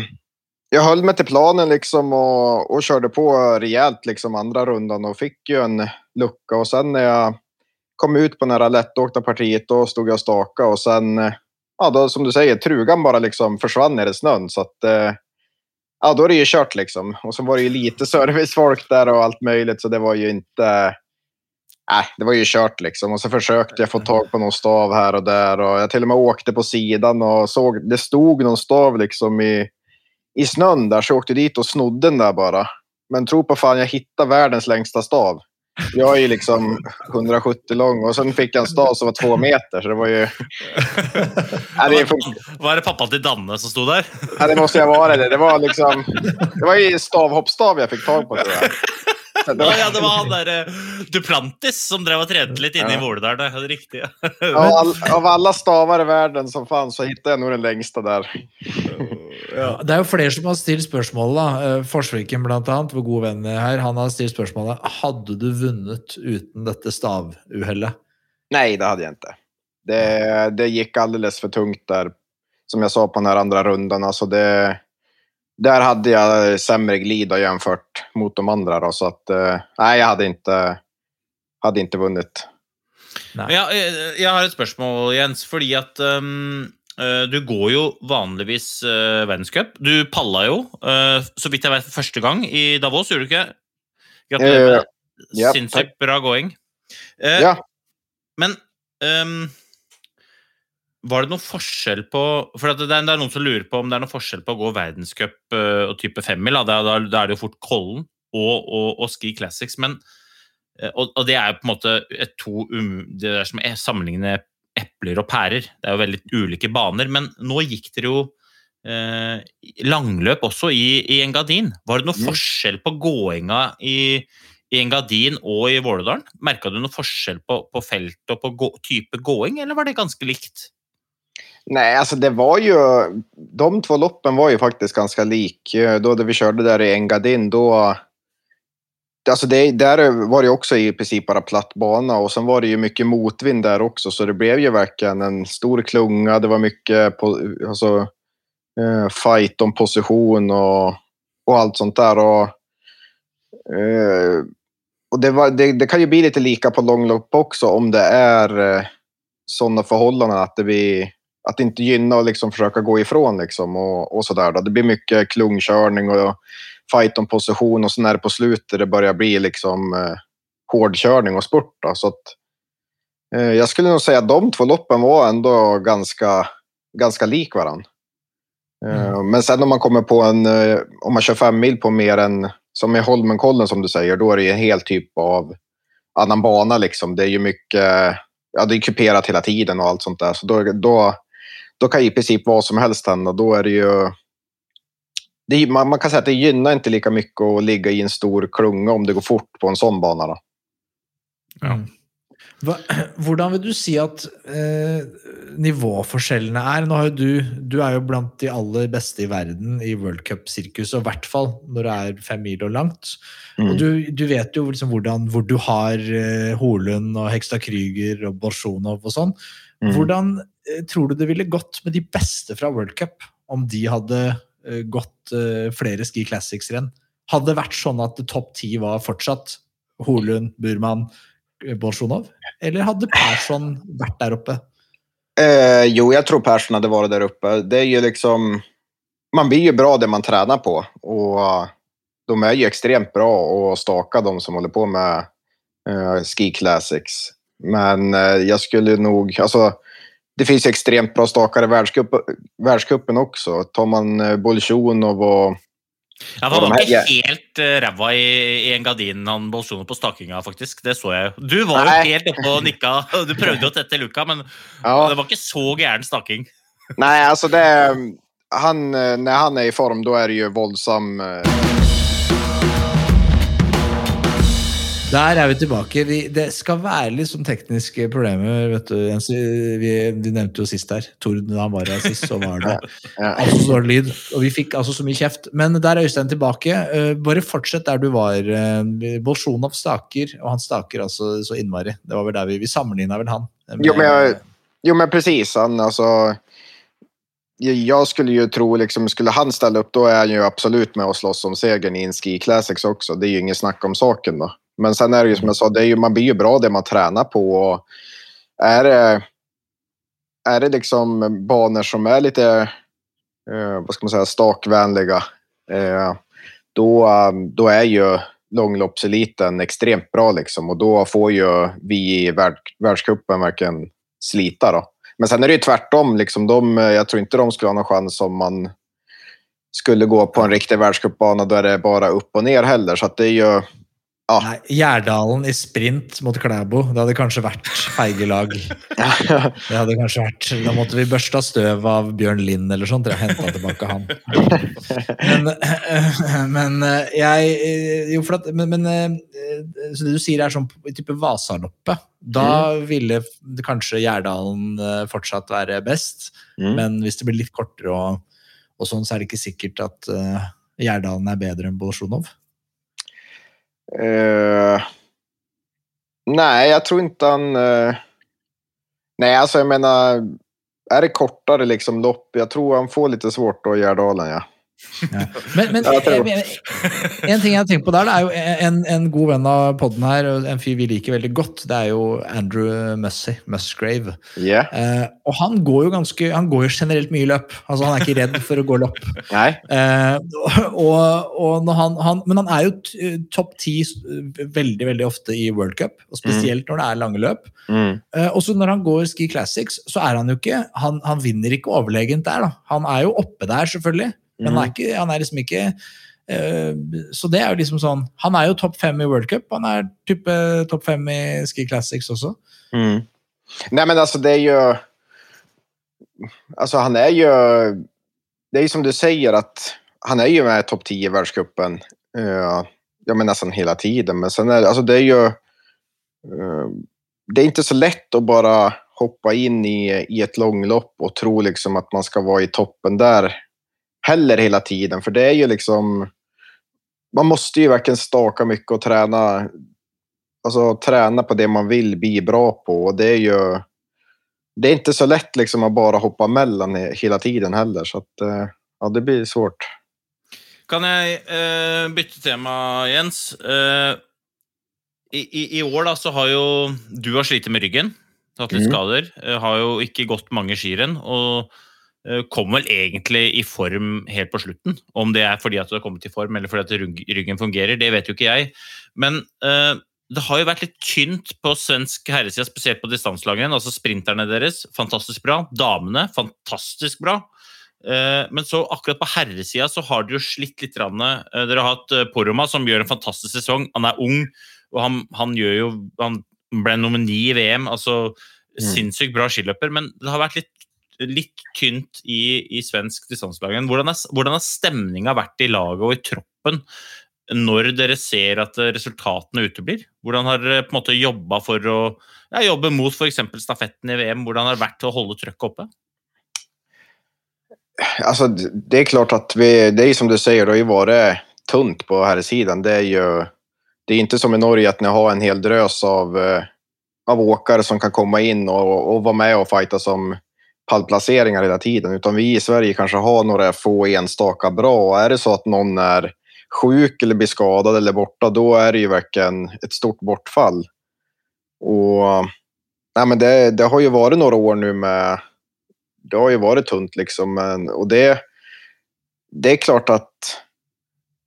Speaker 5: jag höll mig till planen liksom och, och körde på rejält liksom andra rundan och fick ju en lucka. Och sen när jag kom ut på det här lättåkta partiet då stod jag och staka och sen, eh, ja då som du säger, trugan bara liksom försvann ner i snön. Så att, eh, ja då är det ju kört liksom. Och så var det ju lite servicefolk där och allt möjligt så det var ju inte Nej, det var ju kört liksom. Och så försökte jag få tag på någon stav här och där. Och jag till och med åkte på sidan och såg, det stod någon stav liksom i, i snön där. Så jag åkte dit och snodde den där bara. Men tro på fan, jag hittade världens längsta stav. Jag är ju liksom 170 lång och sen fick jag en stav som var två meter. Så det var ju... ja, det är...
Speaker 4: Var det pappa till Danne som stod där?
Speaker 5: Nei, det måste jag vara det. Det var liksom... Det var ju stavhoppstav jag fick tag på tror jag.
Speaker 4: ja, det var han der eh, Duplantis som drev og trente litt inne i Våler der. Riktig.
Speaker 5: av, all, av alle stavar i verden som fanns, så hittet jeg nå den lengste der.
Speaker 3: ja. Det er jo flere som har stilt spørsmålet. da. Eh, Forsviken, blant annet, vår gode venn her, han har stilt spørsmålet Hadde du vunnet uten dette stavuhellet.
Speaker 5: Nei, det hadde jeg ikke. Det, det gikk alldeles for tungt der, som jeg sa på den andre runden. Altså det där hade jag sämre glid jämfört mot de andra. Då, så att, eh, nej, jag hade inte, hade inte vunnit.
Speaker 4: Ja, jeg, jeg har et spørsmål, Jens. Fordi at um, du går jo vanligvis uh, verdenscup. Du palla jo, uh, så vidt jeg vet, første gang i Davos, gjorde du ikke? Gratulerer uh, yeah, sinnssykt bra going.
Speaker 5: ja.
Speaker 4: Men um, var det noen forskjell på For det er, noen som lurer på om det er noen forskjell på å gå verdenscup eh, og type femmil. Da, da, da, er det jo fort Kollen og, og, og Ski Classics. Men, eh, og, og, det er jo på en måte to um, Det er som å sammenligne epler og pærer. Det er jo veldig ulike baner. Men nå gikk dere jo eh, langløp også i, i Engadin. Var det noen mm. forskjell på gåinga i, i Engadin og i Vålådalen? Merka du noen forskjell på, på felt og på gå, type gåing, eller var det ganske likt?
Speaker 5: Nej, alltså det var ju... De två loppen var ju faktiskt ganska lik. Då vi körde där i Engadin, då... Alltså det, där var det också i princip bara platt bana och sen var det ju mycket motvind där också så det blev ju verkligen en stor klunga. Det var mycket på, eh, fight om position och, och allt sånt där. Och, eh, och det, var, det, det, kan ju bli lite lika på långlopp också om det är sånne förhållanden att det blir att inte gynna och liksom försöka gå ifrån liksom och, och sådär. Det blir mycket klungkörning och fight om position och så när på slutet det börjar bli liksom eh, hårdkörning och spurt. Då. Så att, eh, jag skulle nog säga att de två loppen var ändå ganska, ganska lik varandra. Eh, mm. Men sen om man kommer på en, eh, om man kör fem mil på mer än, som i Holmenkollen som du säger, då är det en hel typ av annan bana liksom. Det är ju mycket, ja det är kuperat hela tiden och allt sånt där. Så då, då då kan i princip vad som helst hända. Då är det ju... Det, man, man, kan säga att det gynnar inte lika mycket att ligga i en stor klunga om det går fort på en sånn bane. Da.
Speaker 3: Ja. Hva, hvordan vil du si at eh, nivåforskjellene er? Nå har jo du, du er jo blant de aller beste i verden i World Cup-sirkuset, i hvert fall når det er fem mil og langt. Mm. Og du, du, vet jo liksom hvordan, hvor du har eh, Holund og Hekstad Krüger og Borsjonov og sånn. Mm. Hvordan Eh, tror du det ville gått med de beste fra World Cup om de hadde eh, gått eh, flere Ski Classics-renn? Hadde det vært sånn at topp ti var fortsatt Holund, Burman, Bolsjunov? Eller hadde Persson vært der oppe?
Speaker 5: Eh, jo, jeg tror Persson hadde vært der oppe. Det er jo liksom Man blir jo bra det man trener på. Og de er jo ekstremt bra å stake, de som holder på med uh, Ski Classics. Men uh, jeg skulle nok Alltså, det finns extremt bra stakare i världscupen, världscupen också. Tar man eh, Bolsjunov og
Speaker 4: ja, Han var ikke helt uh, ræva i, i en gardin, han Bolsjunov, på stakinga, faktisk. Det så jeg jo. Du var Nei. jo helt oppe og nikka. Du prøvde jo å tette luka, men ja. det var ikke så gæren staking.
Speaker 5: Nei, altså det han, Når han er i form da er det ju våldsam...
Speaker 3: Der er vi tilbake. Vi, det skal være litt sånn tekniske problemer. vet du. Jens. Vi, vi nevnte jo sist her. Tord, da han var her sist, så var det altså så dårlig lyd. Og vi fikk altså så mye kjeft. Men der er Øystein tilbake. Eh, bare fortsett der du var. Uh, Bolsjunov staker, og han staker altså så innmari. Det var vel der vi, vi sammenligna vel han. med-
Speaker 5: Jo, men, jo, men presis. Han, altså jeg jag skulle ju tro, liksom, skulle han ställa upp då är han ju absolut med och slåss om segern i en Ski Classics också. Det är ju inget snack om saken då. Men sen är det ju som jag sa, det ju, man blir ju bra det man tränar på. Och är det, är det liksom banor som är lite, eh, vad ska man säga, stakvänliga, eh, då, då är ju långloppseliten extremt bra liksom. Och då får ju vi i värld, världscupen verkligen slita då. Men sen är det ju tvärtom. Liksom, de, jag tror inte de skulle ha någon chans om man skulle gå på en riktig världscupbana där det är bara upp och ner heller. Så det är ju... Ja.
Speaker 3: Nei, Gjerdalen i sprint mot Klæbo. Det hadde kanskje vært feige lag. Det hadde kanskje vært, Da måtte vi børsta støv av Bjørn Lind eller sånt. Jeg henta tilbake han. Men, men eh, jeg eh, Jo, for at Men, men eh, så det du sier er sånn i type Vasaloppe. Da ville kanskje Gjerdalen eh, fortsatt være best.
Speaker 5: Mm.
Speaker 3: Men hvis det blir litt kortere og, og sånn, så er det ikke sikkert at Gjerdalen er bedre enn Bolsjunov.
Speaker 5: Eh, nej, jag tror inte han... Uh, nej, alltså jag menar... Är det kortare liksom lopp? Jag tror han får lite svårt då i Gärdalen, ja.
Speaker 3: Men, men en, ting jeg har tenkt på der, det er jo en, en god venn av podden her, en fyr vi liker veldig godt, det er jo Andrew Mussey, Musgrave.
Speaker 5: Yeah.
Speaker 3: Eh, og han går jo ganske, han går jo generelt mye løp. Altså Han er ikke redd for å gå løp. Eh, og, og når han, han, men han er jo topp ti veldig veldig ofte i World Cup, og spesielt når det er lange løp.
Speaker 5: Mm.
Speaker 3: Eh, også når han går Ski Classics, så er han jo ikke Han, han vinner ikke overlegent der, da. Han er jo oppe der, selvfølgelig, men han er, ikke, han er liksom ikke eh, Så det er jo liksom sånn Han er jo topp fem i World Cup, han er type topp fem i Ski Classics også.
Speaker 5: Mm. Nei, men altså, det er jo Altså, han er jo Det er jo som du sier, at han er jo med topp ti i verdenscupen Uh, ja, men nesten hele tiden. Men sen er, det, alltså det er jo eh, det er ikke så lett å bare hoppe inn i, i et langløp og tro liksom at man skal være i toppen där heller hela tiden. För det är ju liksom... Man måste ju verkligen staka mycket och träna alltså, träna på det man vill bli bra på. Och det är ju det är inte så lätt liksom att bara hoppa mellan he- hela tiden heller. Så att, eh, ja, det blir svårt.
Speaker 4: Kan jeg eh, bytte tema, Jens? Eh, i, i, I år da, så har jo du har slitt med ryggen, hatt litt
Speaker 5: mm.
Speaker 4: skader. eh, har jo ikke gått mange skirenn. Og kom vel egentlig i form helt på slutten. Om det er fordi at du har kommet i form, eller fordi at ryggen fungerer, det vet jo ikke jeg. Men eh, det har jo vært litt tynt på svensk herreside, spesielt på distanselangrenn. Altså sprinterne deres, fantastisk bra. Damene, fantastisk bra. Eh, Men så akkurat på herresida så har dere jo slitt litt. grann. Eh, Dere har hatt eh, Poroma, som gjør en fantastisk sesong. Han er ung, og han, han gjør jo Han ble nummer ni i VM. altså Sinnssykt bra skiløper, men det har vært litt, litt tynt i, i svensk distanselag. Hvordan, har stemninga vært i laget og i troppen når dere ser at eh, resultatene uteblir? Hvordan har dere på en måte jobba for å ja, jobbe mot f.eks. stafetten i VM? Hvordan har det vært å holde trøkket oppe?
Speaker 5: Altså, det er klart at vi, det er som du sier, det har vært tynt på här siden. Det er jo det er ikke som i Norge at dere har en hel drøs av, eh, av åkere som kan komme inn og, og være med og fighte som pallplaceringar hela tiden. Utan vi i Sverige kanske har några få enstaka bra. Och är det så att någon är sjuk eller blir skadad eller borta, då är det ju verkligen ett stort bortfall. Och nej, men det, det har ju varit några år nu med det har ju varit tunt liksom. Men, och det, det är klart att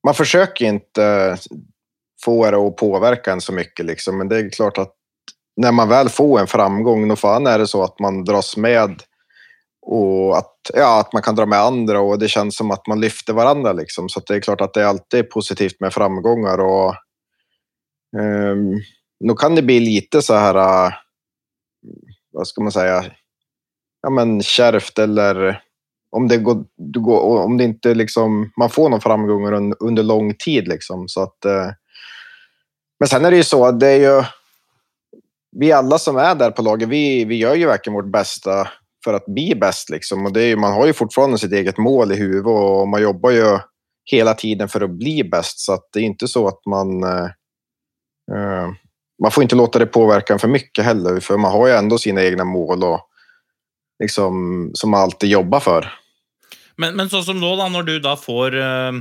Speaker 5: man försöker inte få det att påverka en så mycket. Liksom. Men det är klart att när man väl får en framgång, då fan är det så att man dras med och att, ja, att man kan dra med andra och det känns som att man lyfter varandra. Liksom. Så det är klart att det alltid är positivt med framgångar. Och, um, då kan det bli lite så här, uh, vad ska man säga, ja, men kärvt eller om det, går, går, om det inte liksom, man får någon framgång un- under lång tid. Liksom, så att, uh, men sen är det ju så det är ju, vi alla som är där på laget, vi, vi gör ju verkligen vårt bästa för att bli bäst. Liksom. Och det är, man har ju fortfarande sitt eget mål i huvudet och man jobbar ju hela tiden för att bli bäst. Så det är inte så att man... Eh, eh, man får inte låta det påverka en för mycket heller, för man har ju ändå sina egna mål och liksom, som man alltid jobbar för.
Speaker 4: Men, men sånn som nå, da, når du da får eh,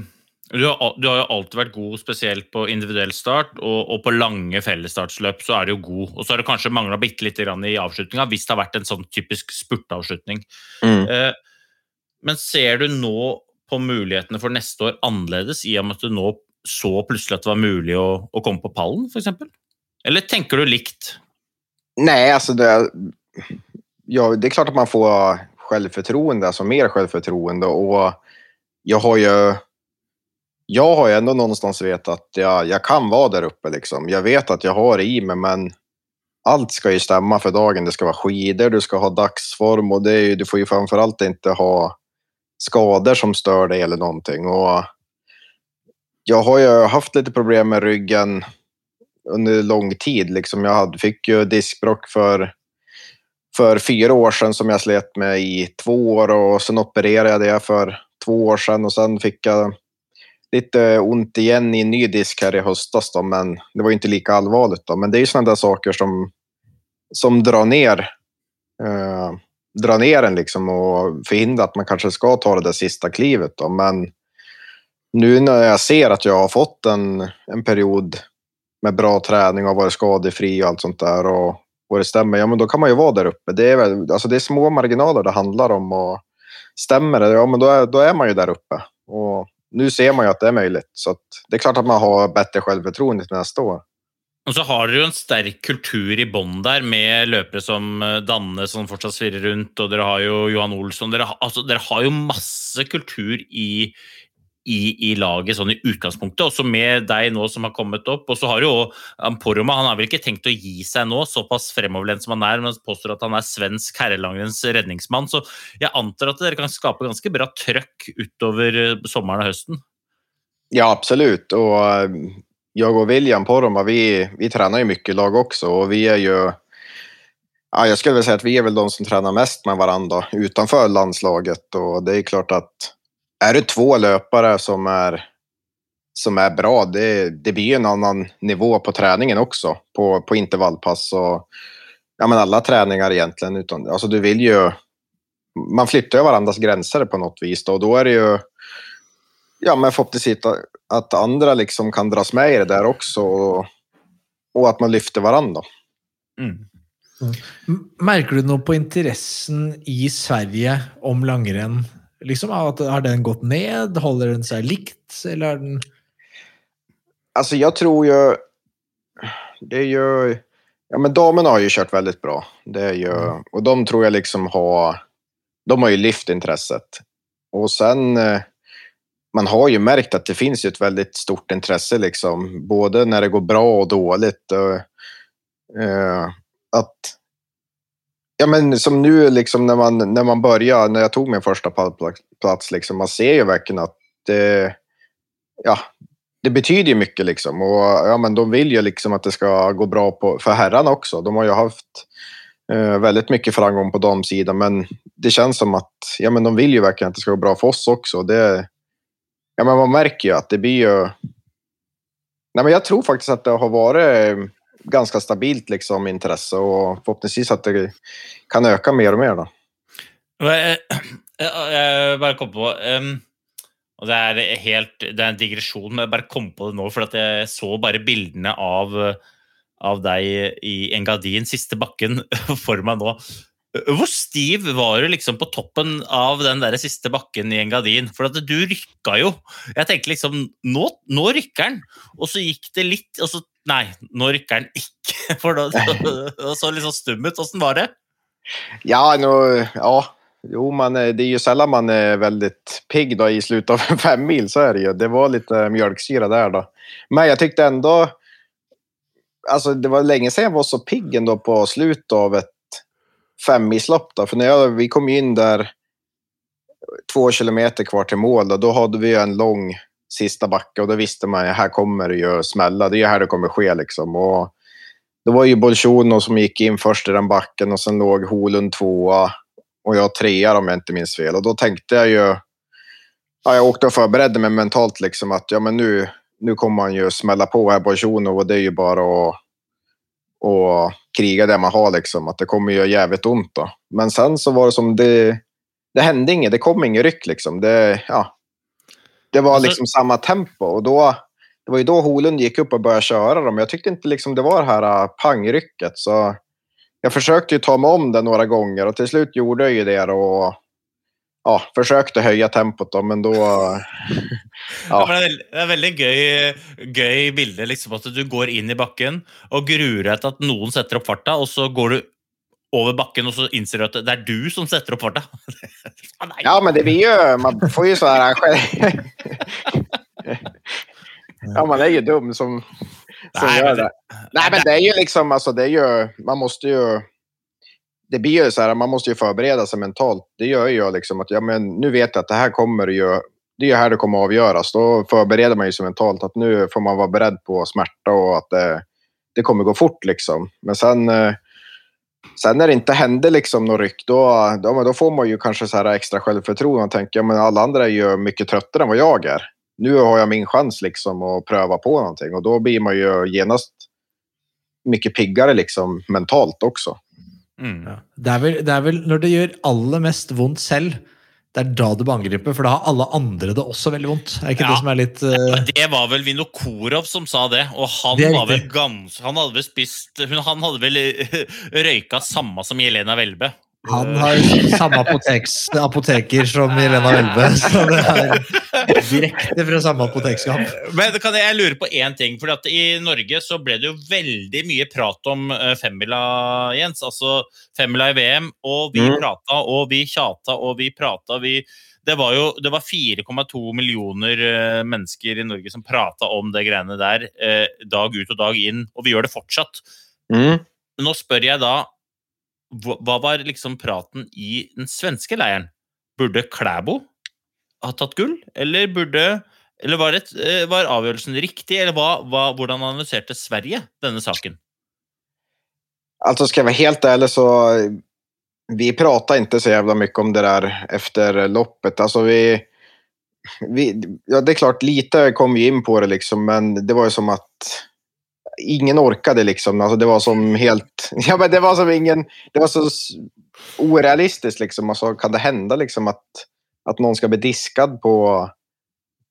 Speaker 4: du har, du har jo alltid vært god, spesielt på individuell start, og, og på lange fellesstartsløp så er du jo god. Og så har det kanskje mangla bitte lite grann i avslutninga, hvis det har vært en sånn typisk spurteavslutning. Eh, men ser du nå på mulighetene for neste år annerledes, i og med at du nå så plutselig at det var mulig å, å komme på pallen, f.eks.? Eller tenker du likt?
Speaker 5: Nei, altså det, ja, det er klart at man får självförtroende, altså mer självförtroende. og jeg har ju, jag har ju ändå någonstans vetat att jag, jag kan vara där uppe. Liksom. Jag vet att jag har det i mig, men allt ska ju stämma för dagen. Det ska vara skidor, du ska ha dagsform och det ju, du får ju framförallt inte ha skador som stör dig eller någonting. Och jag har ju haft lite problem med ryggen under lång tid. Liksom jag hade, fick ju diskbrock för, för fyra år sedan som jag slet med i två år och sen opererade jag det för två år sedan och sen fick jag lite ont igen i en ny disk här i höstas men det var jo inte lika allvarligt då. Men det är ju sådana där saker som, som drar ner eh, drar ner en liksom och förhindrar att man kanske ska ta det där sista klivet då. Men nu när jag ser att jag har fått en, en period med bra träning och varit skadefri och allt sånt där och, och det stämmer, ja men då kan man ju vara där uppe. Det är, väl, alltså det är små marginaler det handlar om och stämmer det, ja men då är, då är man ju där uppe. Och nu ser man ju att det är möjligt. Så det är klart att man har bättre självförtroende till nästa år.
Speaker 4: Og så har dere jo en sterk kultur i bånn der, med løpere som eh, Danne som fortsatt svirrer rundt, og dere har jo Johan Olsson. Dere, altså, dere har jo masse kultur i, i, i laget sånn i utgangspunktet, også med deg nå som har kommet opp. Og så har jo Poroma, han har vel ikke tenkt å gi seg nå, såpass fremoverlent som han er, men påstår at han er svensk herrelangrenns redningsmann. Så jeg antar at dere kan skape ganske bra trøkk utover eh, sommeren og høsten.
Speaker 5: Ja, absolutt. Og jeg og William Poroma, vi, vi trener jo mye lag også, og vi er jo Ja, jeg skulle vel si at vi er vel de som trener mest med hverandre utenfor landslaget og det er klart att är det två löpare som är, som är bra, det, det blir en annan nivå på träningen också på, på intervallpass och ja, men alla träningar egentligen. Utan, alltså du vill ju... Man flyttar ju varandras gränser på något vis då, och då är det ju ja, men förhoppningsvis att, att andra liksom kan dras med i det där också och, och att man lyfter varandra.
Speaker 3: M- Merker du noe på interessen i Sverige om langrenn? Liksom, har den gått ned? Holder den seg likt? Eller er den
Speaker 5: Alltså jag tror ju... Det är ju... Ja, men damerna har ju kört väldigt bra. Det är ju, och de tror jag liksom har... De har ju lyft intresset. Och sen... eh, Man har ju märkt att det finns ju ett väldigt stort intresse liksom. Både när det går bra och dåligt. Och, uh, att... Ja, men som nu liksom när man, när man börjar, när jag tog min första pallplats, liksom, man ser ju verkligen att det... Ja, det betyder mycket liksom. Och ja, men de vill ju liksom att det ska gå bra på, för herrarna också. De har ju haft eh, väldigt mycket framgång på damsidan, men det känns som att ja, men de vill ju verkligen att det ska gå bra för oss också. Det, ja, men man märker ju att det blir ju... Nej, men jag tror faktiskt att det har eh, ganska stabilt liksom, intresse och förhoppningsvis att det kan öka mer och mer.
Speaker 4: Jeg, jeg bare kom på um, og det er, helt, det er en digresjon, men jeg bare kom på det nå, for at jeg så bare bildene av, av deg i Engadin, siste bakken, for meg nå. Hvor stiv var du liksom på toppen av den der siste bakken i Engadin? For at du rykka jo. Jeg tenkte liksom Nå, nå rykker den! Og så gikk det litt, og så Nei, nå rykker den ikke. For da, da så litt sånn stum ut. Åssen var det?
Speaker 5: Ja, nå ja. Jo, man, är- det är ju sällan man er veldig pigg da, i slutten av en fem mil, så er det jo. Det var lite mjölksyra der, da. Men jeg tyckte enda Alltså, det var lenge siden jeg var så pigg ändå på slutet av et femmilslopp. Då. För när jag, vi kom inn der två kilometer kvar til mål da hadde hade vi en lång sista backe och då visste man ju här kommer det ju smälla. Det är ju här det kommer ske liksom. Och det var ju Bolsjuno som gick in först i den backen och sen låg Holund tvåa och jag trea om jag inte minns fel. Och då tänkte jag ju, ja, jag åkte och förberedde mig mentalt liksom att ja, men nu, nu kommer han ju smälla på här Bolsjuno och det är ju bara att och kriga det man har liksom. Att det kommer jo jävligt ont då. Men sen så var det som det, det hände inget, det kom ingen ryck liksom. Det, ja, det var
Speaker 4: Alltså-
Speaker 5: liksom samma tempo och då, det var ju då Holund gick upp och började köra dem. Jag tyckte inte liksom det var det här pangrykket, pangrycket så jag försökte ju ta mig om det några gånger och till slut gjorde jag ju det och ja, å høye tempot da, men då...
Speaker 4: Ja. men Det, er veldig, det er veldig gøy, gøy bilde, liksom at du går inn i bakken og gruer deg til at noen setter opp farta, og så går du over bakken og så innser du at det er du som setter opp farta. Ah.
Speaker 5: Ja, men det blir jo man får jo sånn her. Ja, man er jo dum som, som Nei,
Speaker 4: gjør
Speaker 5: det.
Speaker 4: det-
Speaker 5: Nej, men det er jo liksom, altså, det er jo, man må jo Det blir ju så här, man måste ju förbereda sig mentalt. Det gör jo jag liksom att, ja men nu vet jag att det här kommer ju, det är ju här det kommer å avgöras. Då förbereder man ju sig mentalt att nu får man vara beredd på smärta och att det, det kommer gå fort liksom. Men sen, eh, sen när det inte händer liksom något ryck, då, då, då får man ju kanske så här extra självförtroende och tänker, ja men alla andra är ju mycket tröttare än vad jag är. Nu har jag min chans liksom att pröva på någonting och då blir man ju genast mycket piggare liksom mentalt också.
Speaker 4: Mm.
Speaker 3: Ja. Det, er vel, det er vel når det gjør aller mest vondt selv, det er da du må angripe, for da har alle andre det også veldig vondt. Er ikke
Speaker 4: Ja.
Speaker 3: det som er litt Uh...
Speaker 4: Det var vel Vinokorov som sa det, og han
Speaker 3: Det
Speaker 4: var vel gans... Han hadde vel spist Han hadde vel røyka samme som Jelena Welbe.
Speaker 3: Han har samme apoteks, apoteker som Jelena Welbe, så det er direkte fra samme apotekskap.
Speaker 4: Men kan jeg, jeg lurer på én ting. For at I Norge så ble det jo veldig mye prat om eh, femmila, Jens. Altså femmila i VM. Og vi
Speaker 5: Mm.
Speaker 4: prata og vi tjata og vi prata. Vi, det var jo 4,2 millioner eh, mennesker i Norge som prata om det greiene der eh, dag ut og dag inn. Og vi gjør det fortsatt.
Speaker 5: Mm.
Speaker 4: Nå spør jeg da hva var liksom praten i den svenske leiren? Burde Klæbo ha tatt gull, eller burde eller var, det, eh, var avgjørelsen riktig, eller hva, hva, hvordan analyserte Sverige denne saken?
Speaker 5: Altså, skal jeg være helt ærlig, så vi pratet ikke så jævla mye om det der efter loppet. Altså, vi, vi, ja, det er klart, lite kom vi inn på det liksom, men det var jo som at ingen orkade liksom. Alltså det var som helt, ja men det var som ingen, det var så urealistisk, liksom. Altså, kan det hende, liksom att, att någon ska bli diskad på,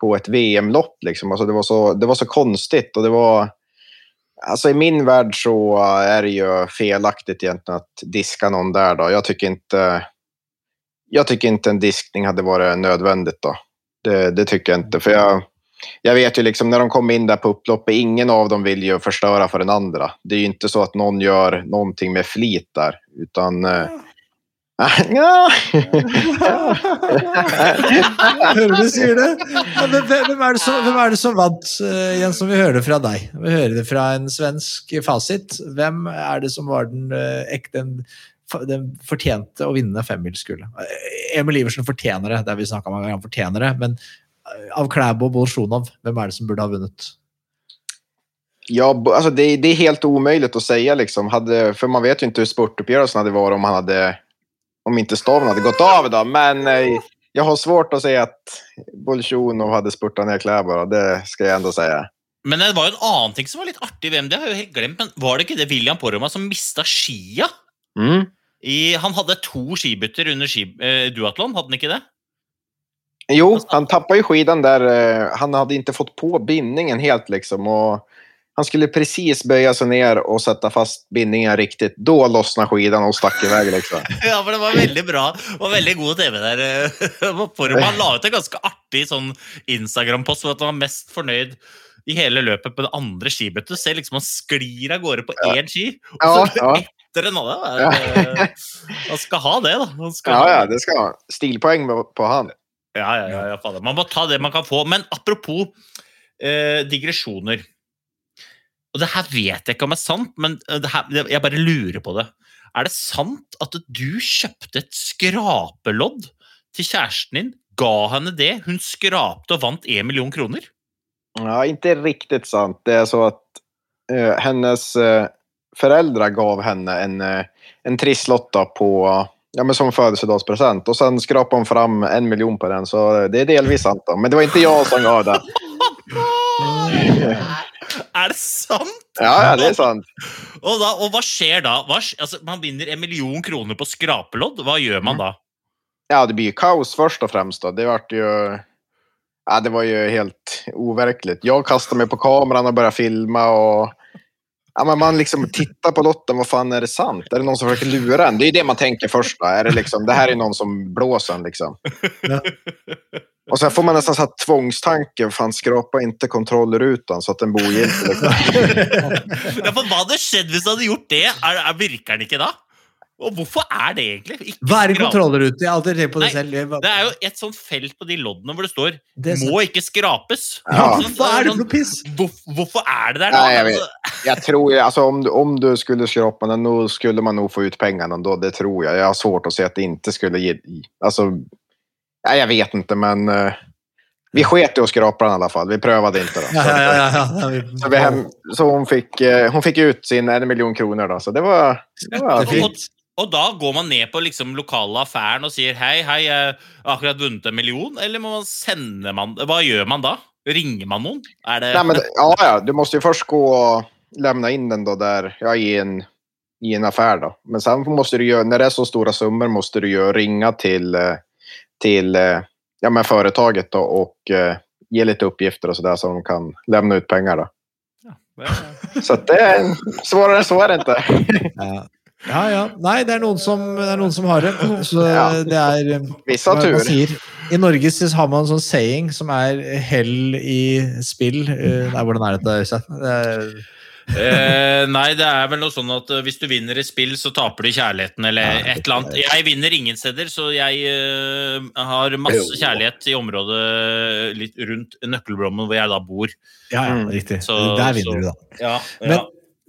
Speaker 5: på ett VM-lopp liksom? Alltså det var så, det så konstigt och det var, Alltså i min värld så är det ju felaktigt egentligen att diska någon där då. Jag tycker inte, jag tycker inte en diskning hade varit nödvändigt då. Det, det tycker jag inte. För jag, jag vet ju liksom när de kom in där på upploppet, ingen av dem vill ju förstöra för den andra. Det är ju inte så att någon gör någonting med flit där, utan... eh, ja.
Speaker 3: Hører du sier det? Men hvem, er det som, hvem er det som vant, eh, Jens, som vi hører det fra deg? Vi hører det fra en svensk fasit. Hvem er det som var den eh, ekte den, fortjente å vinne femmilsgullet? Eh, Emil Iversen fortjener det, det har vi snakka om mange ganger, han fortjener det. Men av Klæbo og Bolsjunov, hvem er det som burde ha vunnet?
Speaker 5: Ja, altså det, det er helt umulig å si, liksom. Hadde, for man vet jo ikke hvordan sportoppgjørelsen hadde vært om han hade, om inte stormen hade gått av da, Men eh, jag har svårt att säga att Bolsjunov hade spurtat ner Klæbo. Det ska jag ändå säga.
Speaker 4: Men det var jo en annen ting som var litt artig i VM, det har jeg jo helt glemt, men var det ikke det William Poroma som mista skia?
Speaker 5: Mm.
Speaker 4: I, han hadde to skibytter under ski, eh, duatlon, hadde han ikke det?
Speaker 5: Jo, han tappa jo skidan der. eh, Han hadde ikke fått på bindningen helt liksom. Och han skulle precis böja sig ner och sätta fast bindningen riktigt. Då lossnade skidan och stack iväg liksom.
Speaker 4: Ja, for det var veldig bra og veldig god TV der. eh, la ut en ganske artig sånn Instagram-post om at han var mest fornøyd i hele løpet på det andre skibøttet. Du ser liksom han sklir av gårde på én ski, og
Speaker 5: Ja,
Speaker 4: så
Speaker 5: ja.
Speaker 4: etter en annen. Han skal ha det, da.
Speaker 5: Ja, ja, det skal han. Stilpoeng på han.
Speaker 4: Ja, ja, ja, ja fader. Man må ta det man kan få. Men apropos eh, digresjoner. Og det her vet jeg ikke om er sant, men det her, jeg bare lurer på det. Er det sant at du kjøpte et skrapelodd til kjæresten din, ga henne det. Hun skrapte og vant én million kroner.
Speaker 5: Ja, ikke riktig sant. Det er så at eh, hennes eh, foreldre gav henne en, eh, en trisslott på, ja, men som födelsedagspresent. Og så skrapte hun fram en million på den. Så det er delvis sant. da. Men det var ikke jeg som gav den.
Speaker 4: Er det sant?
Speaker 5: Ja, ja, det er sant.
Speaker 4: Og, da, og hva skjer da? Hva, altså, man vinner en million kroner på skrapelodd. Hva gjør man da?
Speaker 5: Ja, det blir kaos først og fremst. Da. Det, ble jo ja, det var jo helt overkelig. Jeg kasta meg på kameraet og begynte å filme. Och, ja, men man liksom tittar på lotten. Vad fan är det sant? Är det någon som försöker lura en? Det är det man tänker först. Va? Är det, liksom, det här är någon som blåser en. Liksom.
Speaker 3: Ja.
Speaker 5: Och sen får man nästan så här tvångstanke. Fan, skrapa inte kontrollrutan så att den bor inte. Liksom.
Speaker 4: Ja, for Hva hadde skjedd hvis du hadde gjort det? Er, er, virker den ikke da? Og hvorfor er det egentlig? Ikke
Speaker 3: Hva er en kontrollrute? Jeg har alltid tenkt på det
Speaker 4: Nei,
Speaker 3: selv.
Speaker 4: Det er jo et sånt felt på de loddene hvor det står
Speaker 3: Det
Speaker 4: 'må ikke skrapes'.
Speaker 5: Ja.
Speaker 4: Sånn,
Speaker 3: Hva er det
Speaker 4: sånn,
Speaker 3: for noe piss?
Speaker 4: Hvor, Hvorfor er det der da?
Speaker 5: Nei, jeg vet. jeg tror altså, om, du- om du skulle skrape den, nå skulle man nå få ut pengene. Då, det tror jeg. Jeg har svårt å se at det ikke skulle gi Altså, nej, jeg vet ikke, men... uh, vi sket i å skrapa den i alla fall. Vi prövade inte. Då.
Speaker 3: Ja,
Speaker 5: Så,
Speaker 3: ja, ja, ja, ja.
Speaker 5: så, vi så hon, fick, eh, hon fick ut sin en miljon kroner. Då, så det var... Det var
Speaker 3: Jättefint.
Speaker 4: Og, da går man ned på liksom lokale affæren og sier 'hei, hei, jeg har akkurat vunnet en million', eller må man sende man Hva gjør man da? Ringer man noen? Er det
Speaker 5: Nei, men, ja, ja, du må jo først gå og levne inn den da der, ja, i, en, i en affär. Då. Men sen måste du gjøre, när det er så store summor måste du gjøre, ringa til eh, till eh, ja, men företaget då, och litt ge lite uppgifter och sådär så de kan levne ut penger. Då. Så att det är, svårare än så är det inte.
Speaker 3: Ja. Ja, ja. Nei, det er noen som, det er noen som har det. Så
Speaker 5: Ja.
Speaker 3: det er eh,
Speaker 5: Vissa
Speaker 3: man
Speaker 5: tur.
Speaker 3: sier. I Norge har man en sånn saying som er 'hell i spill'. Eh, Nei, hvordan er dette, Øystein? Det
Speaker 4: Eh, nei, det er vel noe sånn at eh, hvis du vinner i spill, så taper du kjærligheten, eller
Speaker 3: Ja,
Speaker 4: et eller annet. Jeg vinner ingen steder, så jeg uh, har masse kjærlighet i området litt rundt nøkkelblommen hvor jeg da bor.
Speaker 3: Ja, ja, riktig.
Speaker 4: Så-
Speaker 3: Der
Speaker 4: så-
Speaker 3: vinner du, da.
Speaker 4: Ja,
Speaker 3: Men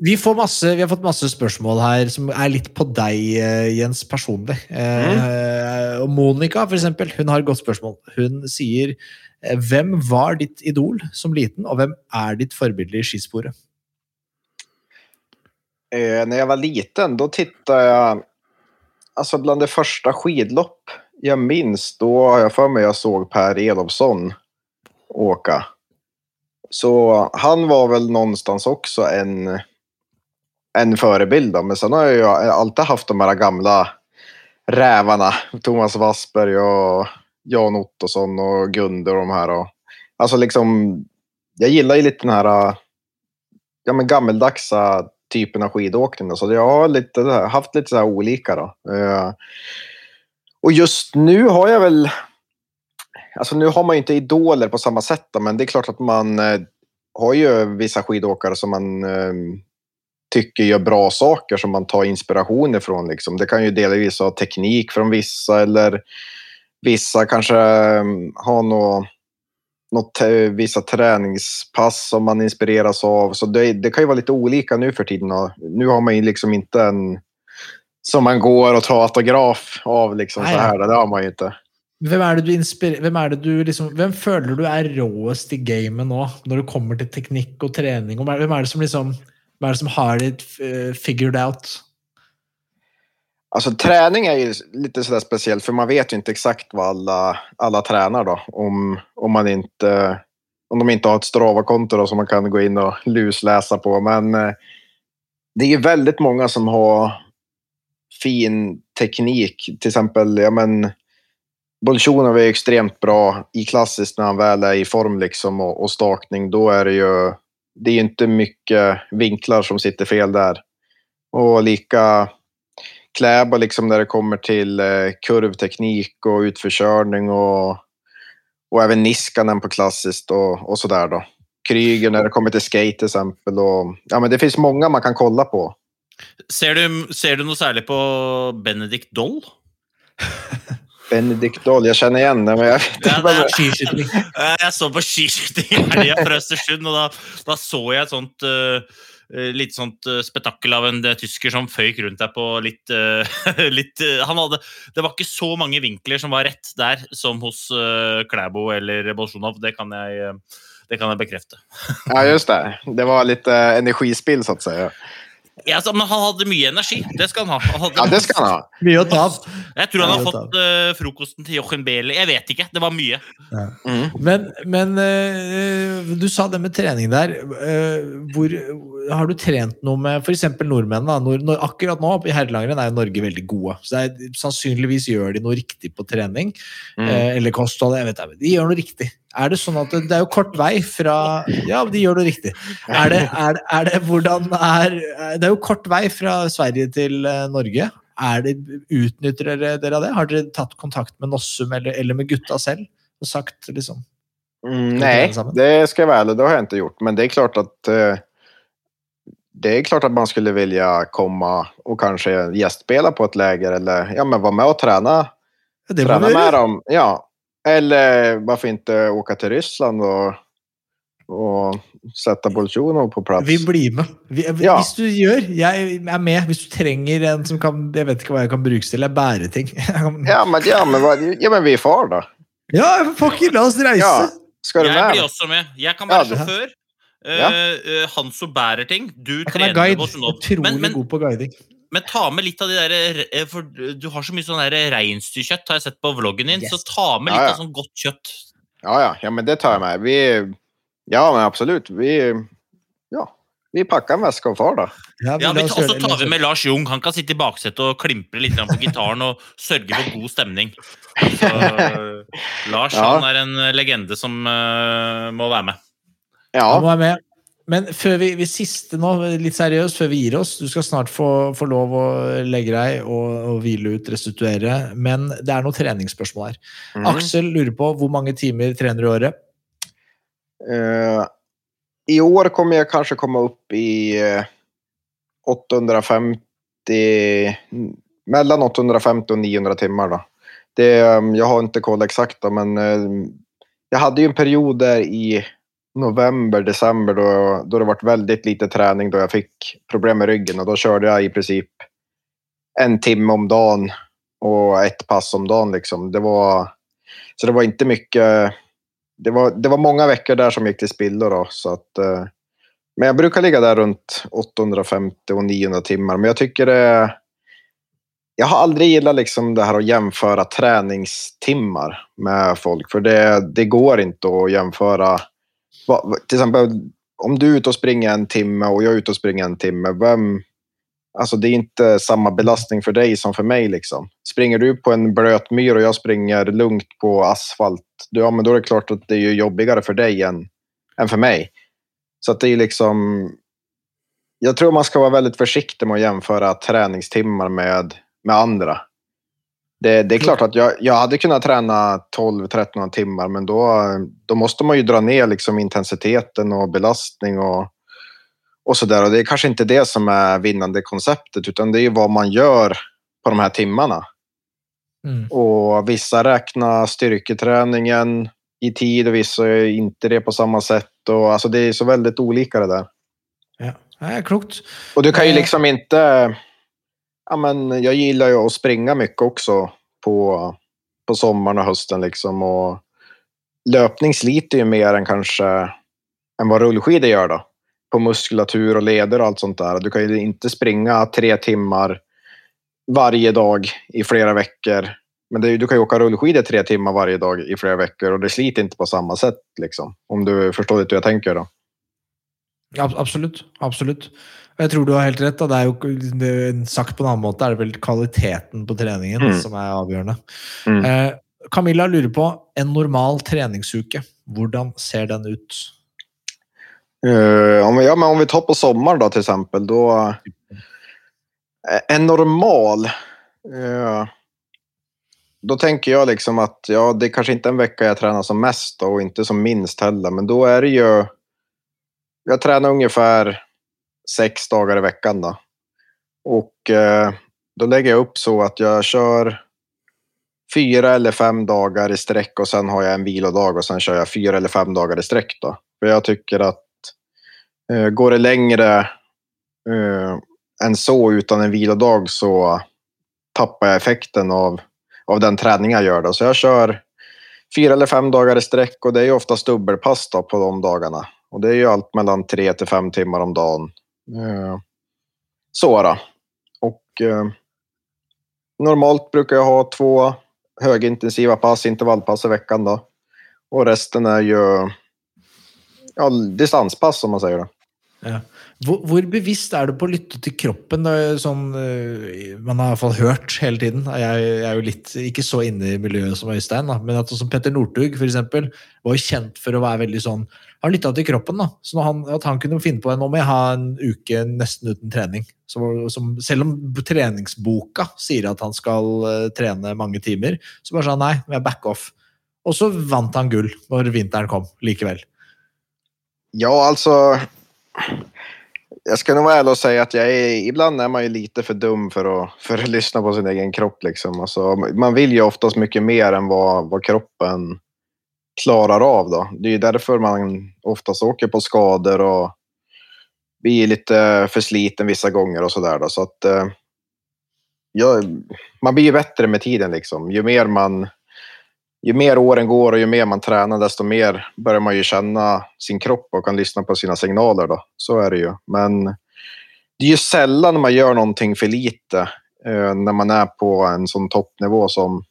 Speaker 3: vi, masse, vi har fått masse spørsmål her som er litt på deg, eh, Jens, personlig. Eh, Monica, for eksempel, hun har et godt spørsmål. Hun sier eh, Hvem var ditt idol som liten, og hvem er ditt forbilde i skisporet?
Speaker 5: Eh, jeg var liten da titta jeg alltså bland det første skidlopp jeg minns, da har jeg for meg jeg så Per Elofsson åke. Så han var vel någonstans også en, en förebild. Men sen har jag alltid haft de här gamla rävarna. Thomas Wassberg och Jan Ottosson och Gunde och de här. Och, alltså liksom, jag gillar ju lite den här ja, men gammeldagsa typen av skidåkning. Då. Så jag har lite, haft lite så här olika. Då. Eh, och just nu har jag väl... Alltså nu har man ju inte idoler på samma sätt. Då, men det är klart att man eh, har ju vissa skidåkare som man eh, tycker gör bra saker som man tar inspiration ifrån. Liksom. Det kan ju delvis ha teknik från vissa eller vissa kanske eh, har något något, vissa träningspass som man inspireras av. Så det, det kan ju vara lite olika nu för tiden. Nu har man ju liksom inte en som man går och tar autograf av. Liksom,
Speaker 3: Nej,
Speaker 5: så här. Det har man ju inte.
Speaker 3: Hvem er det du inspirer... Hvem er det du liksom Hvem føler du er råest i gamet nå, når det kommer til teknikk og trening? Hvem er det som liksom Hvem er det som har det eh, figured out?
Speaker 5: Alltså träning är ju lite sådär för man vet ju inte exakt vad alla, alla tränar då. Om, om, man inte, om de inte har ett Strava-konto som man kan gå in och lusläsa på. Men eh, det är ju väldigt många som har fin teknik. Till exempel, ja men Bolsjunov är extremt bra i klassiskt när han väl är i form liksom och, och stakning. Då är det ju det är ju inte mycket vinklar som sitter fel där. Och lika Kläbo liksom när det kommer till eh, kurvteknik och utförkörning och, och även Niskanen på klassiskt och, och sådär då. Kryger när det kommer till skate till exempel. Och, ja, men det finns många man kan kolla på.
Speaker 4: Ser du, ser du noe særlig på Benedict Doll?
Speaker 5: Benedict Dahl, jeg kjenner igjen det, men jeg vet
Speaker 4: Ja,
Speaker 5: inte.
Speaker 4: det er-
Speaker 3: Skiskyting.
Speaker 4: Jeg så på skiskyting i helga fra Østersund, og da, da så jeg et sånt eh, litt sånt eh, spetakkel av en tysker som føyk rundt deg på litt, uh, litt uh, han hadde, Det var ikke så mange vinkler som var rett der som hos uh, Klæbo eller Bolsjunov. Det kan jeg, det kan jeg bekrefte.
Speaker 5: Ja, just det. Det var litt energispill så att säga.
Speaker 4: Ja, altså, men han hadde mye energi. Det skal han ha. Han hadde
Speaker 5: Ja, det skal han ha.
Speaker 3: Mye å ta av.
Speaker 4: Jeg tror han har fått uh, frokosten til Jochen Behle. Jeg vet ikke. Det var mye.
Speaker 5: Mm.
Speaker 3: Men, men uh, du sa det med trening der. Uh, hvor, har du trent noe med f.eks. nordmenn? Da? Nord, når, akkurat nå i herrelangrenn er jo Norge veldig gode. Så det er, sannsynligvis gjør de noe riktig på trening.
Speaker 5: Mm.
Speaker 3: eh, eller kosthold. Jeg vet, ikke. de gjør noe riktig. Er det sånn at det, det er jo kort vei fra Ja, de gjør det riktig. Er det, er, er det hvordan er Det er jo kort vei fra Sverige til eh, Norge. Er det, utnytter dere, dere av det? Har dere tatt kontakt med Nossum eller, eller med gutta selv og sagt liksom
Speaker 5: Mm,
Speaker 3: sammen?
Speaker 5: det skal jeg være ærlig, det har jeg ikke gjort. Men det er klart att eh, det er klart at man skulle vilje komme og kanskje gjestspille på et leger eller ja, men være med og trene.
Speaker 3: Det vi
Speaker 5: med dem. Ja. Eller varför inte åka till Ryssland och, och sätta Bolsjunov på plats.
Speaker 3: Vi blir med. Vi,
Speaker 5: Ja.
Speaker 3: Hvis du gjør, jeg er med. Hvis du trenger en som kan Jeg vet ikke hva jeg kan brukes til. Jeg bærer ting.
Speaker 5: Ja, men, ja, men, vad- ja, men vi är far då.
Speaker 3: Ja, fucker, la oss reise!
Speaker 5: Ja. Ska du
Speaker 4: Jeg
Speaker 5: med?
Speaker 4: blir også med. Jeg kan være sjåfør. Eh,
Speaker 5: Ja.
Speaker 4: eh, han som bærer ting. Du
Speaker 3: Jeg kan være guide. Utrolig
Speaker 4: Men, men,
Speaker 3: god på guiding.
Speaker 4: Men ta med litt av de der eh, For du har så mye sånn reinsdyrkjøtt, har jeg sett på vloggen din.
Speaker 3: Yes.
Speaker 4: Så ta med litt
Speaker 5: Ja, ja.
Speaker 4: av sånn godt kjøtt.
Speaker 5: Ja, ja, ja, men det tar jeg med. Vi, ja, men absolutt. Vi, ja, vi pakker en veske og far da.
Speaker 4: Ja,
Speaker 3: ja,
Speaker 4: vi tar,
Speaker 3: gjøre
Speaker 4: Og så tar vi med Lars Jung. Han kan sitte i baksetet og klimpre litt på gitaren og sørge for god stemning. Så, eh, Lars
Speaker 5: Ja.
Speaker 4: han er en legende som uh, må være med.
Speaker 5: Ja.
Speaker 3: Han må være med. Men før vi, vi siste nå, litt seriøst, før vi gir oss Du skal snart få, få lov å legge deg og, og hvile ut, restituere. Men det er noen treningsspørsmål her.
Speaker 5: mm.
Speaker 3: Aksel lurer på hvor mange timer trener du i året?
Speaker 5: Uh, I år kommer jeg kanskje komme opp i eh, 850, mellan 850 og 900 timer, da. Det, jeg har ikke koll exakt, men jeg hadde jo en periode der i november, december då, då det varit väldigt lite träning då jag fick problem med ryggen och då körde jag i princip en timme om dagen och ett pass om dagen. Liksom. Det var, så det var inte mycket det var, det var många veckor där som gick till spillo. Då, så att, eh, men jag brukar ligga där runt 850 och 900 timmar. Men jag tycker det... Jag har aldrig gillat liksom det här att jämföra träningstimmar med folk. För det, det går inte att jämföra. Till exempel om du är ute och springer en timme och jag är ute och springer en timme. Vem, alltså det är inte samma belastning för dig som för mig. Liksom. Springer du på en blöt myr och jag springer lugnt på asfalt. Ja, men då är det klart att det är ju jobbigare för dig än, för mig. Så det är liksom... Jag tror man ska vara väldigt försiktig med att jämföra träningstimmar med, med andra. Det, det är klart att jag, jag hade kunnat träna 12-13 timmar, men då, då måste man ju dra ner liksom intensiteten och belastning och, och sådär. Och det är kanske inte det som är vinnande konceptet, utan det är ju vad man gör på de här timmarna.
Speaker 3: Mm.
Speaker 5: Och vissa räknar styrketräningen i tid och vissa gör inte det på samma sätt. Och alltså det är så väldigt olika det där.
Speaker 3: Ja, det er klokt.
Speaker 5: Och du kan ju
Speaker 3: Eh.
Speaker 5: liksom inte... Ja, men jag gillar ju att springa mycket också på, på sommaren och hösten. Liksom. Och löpning sliter ju mer än kanske än vad rullskidor gör. Då. På muskulatur och leder och allt sånt där. Du kan ju inte springa tre timmar varje dag i flera veckor. Men det, du kan ju åka rullskidor tre timmar varje dag i flera veckor och det sliter inte på samma sätt. Liksom. Om du förstår lite hur jag tänker då.
Speaker 3: Ja, absolutt. Og jeg tror du har helt rett. Da. Det er jo det, er Sagt på en annen måte er det vel kvaliteten på treningen
Speaker 5: Mm.
Speaker 3: som er avgjørende.
Speaker 5: Mm.
Speaker 3: Eh, Camilla lurer på en normal treningsuke. Hvordan ser den ut?
Speaker 5: Uh, om, vi- ja, men om vi tar på sommer, da, til eksempel, da eh, en normal. uh, Da tenker jeg liksom at ja, det er kanskje ikke en uke jeg trener som mest og ikke som minst heller. Men da er det jo Jeg trener ungefär sex dagar i veckan då. Och eh, då lägger jag upp så att jag kör fyra eller fem dagar i sträck och sen har jag en vilodag och sen kör jag fyra eller fem dagar i sträck då. För jag tycker att Eh, Går det längre eh, än så utan en vilodag så tappar jag effekten av, av den träning jag gör. Då. Så jag kör fyra eller fem dagar i sträck och det är ju oftast dubbelpass på de dagarna. Och det är ju allt mellan tre till fem timmar om dagen. Eh, så då. Och eh, normalt brukar jag ha två högintensiva pass, intervallpass i veckan då. Och resten är ju ja, distanspass som man säger. Då.
Speaker 3: Ja. Hvor, bevisst er du på å lytte til kroppen? Sånn, øh, man har i hvert fall hørt hele tiden. Jeg, jeg er jo litt, ikke så inne i miljøet som Øystein, da, men at som Petter Northug var jo kjent for å være veldig sånn Han lytta til kroppen. da, så han, At han kunne finne på Nå må jeg ha en uke nesten uten trening. Så, som, selv om treningsboka sier at han skal uh, trene mange timer, så bare sa han nei, jeg back off. Og så vant han gull når vinteren kom, likevel.
Speaker 5: Ja, altså jeg skal nå være ærlig og si at jeg är, ibland er man jo lite for dum for å, lyssna på sin egen kropp. Liksom. Alltså, man vil jo oftest mye mer enn hva, kroppen klarar av. Då. Det är ju därför man oftast åker på skador och blir lite for sliten vissa gånger och sådär. Så att, eh, ja, man blir ju bättre med tiden. Liksom. Ju mer man ju mer åren går och ju mer man tränar, desto mer börjar man ju känna sin kropp och kan lyssna på sina signaler. Då. Så är det ju. Men det är ju sällan man gör någonting för lite eh, när man är på en sån toppnivå som,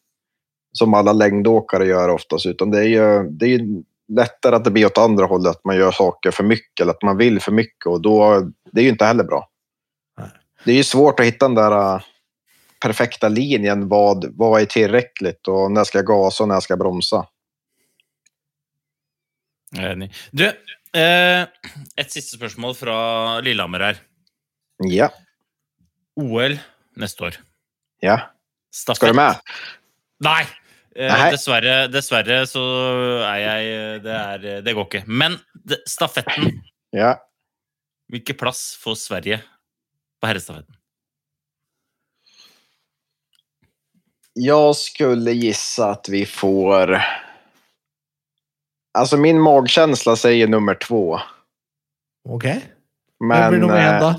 Speaker 5: som alla längdåkare gör oftast. Utan det är ju, det är lättare att det blir åt andra hållet, att man gör saker för mycket eller att man vill för mycket. Och då, det är ju inte heller bra. Det är ju svårt att hitta den där eh, perfekta linjen. Vad, vad är tillräckligt och när ska jag gasa och när ska jag bromsa?
Speaker 4: Du, eh, et siste spørsmål fra Lillehammer her.
Speaker 5: Ja,
Speaker 4: OL neste år.
Speaker 5: ja.
Speaker 4: Stafett.
Speaker 5: Ska du med?
Speaker 4: Nei! Eh,
Speaker 5: Nei.
Speaker 4: dessverre, dessverre så er jeg det, er, det går ikke. Men det, stafetten
Speaker 5: Ja.
Speaker 4: Hvilken plass får Sverige på herrestafetten?
Speaker 5: Jeg skulle gisse at vi får... Altså, min magefølelse sier nummer to.
Speaker 3: Ok? Hvem
Speaker 5: Men...
Speaker 3: blir nummer én,
Speaker 5: eh,
Speaker 3: da?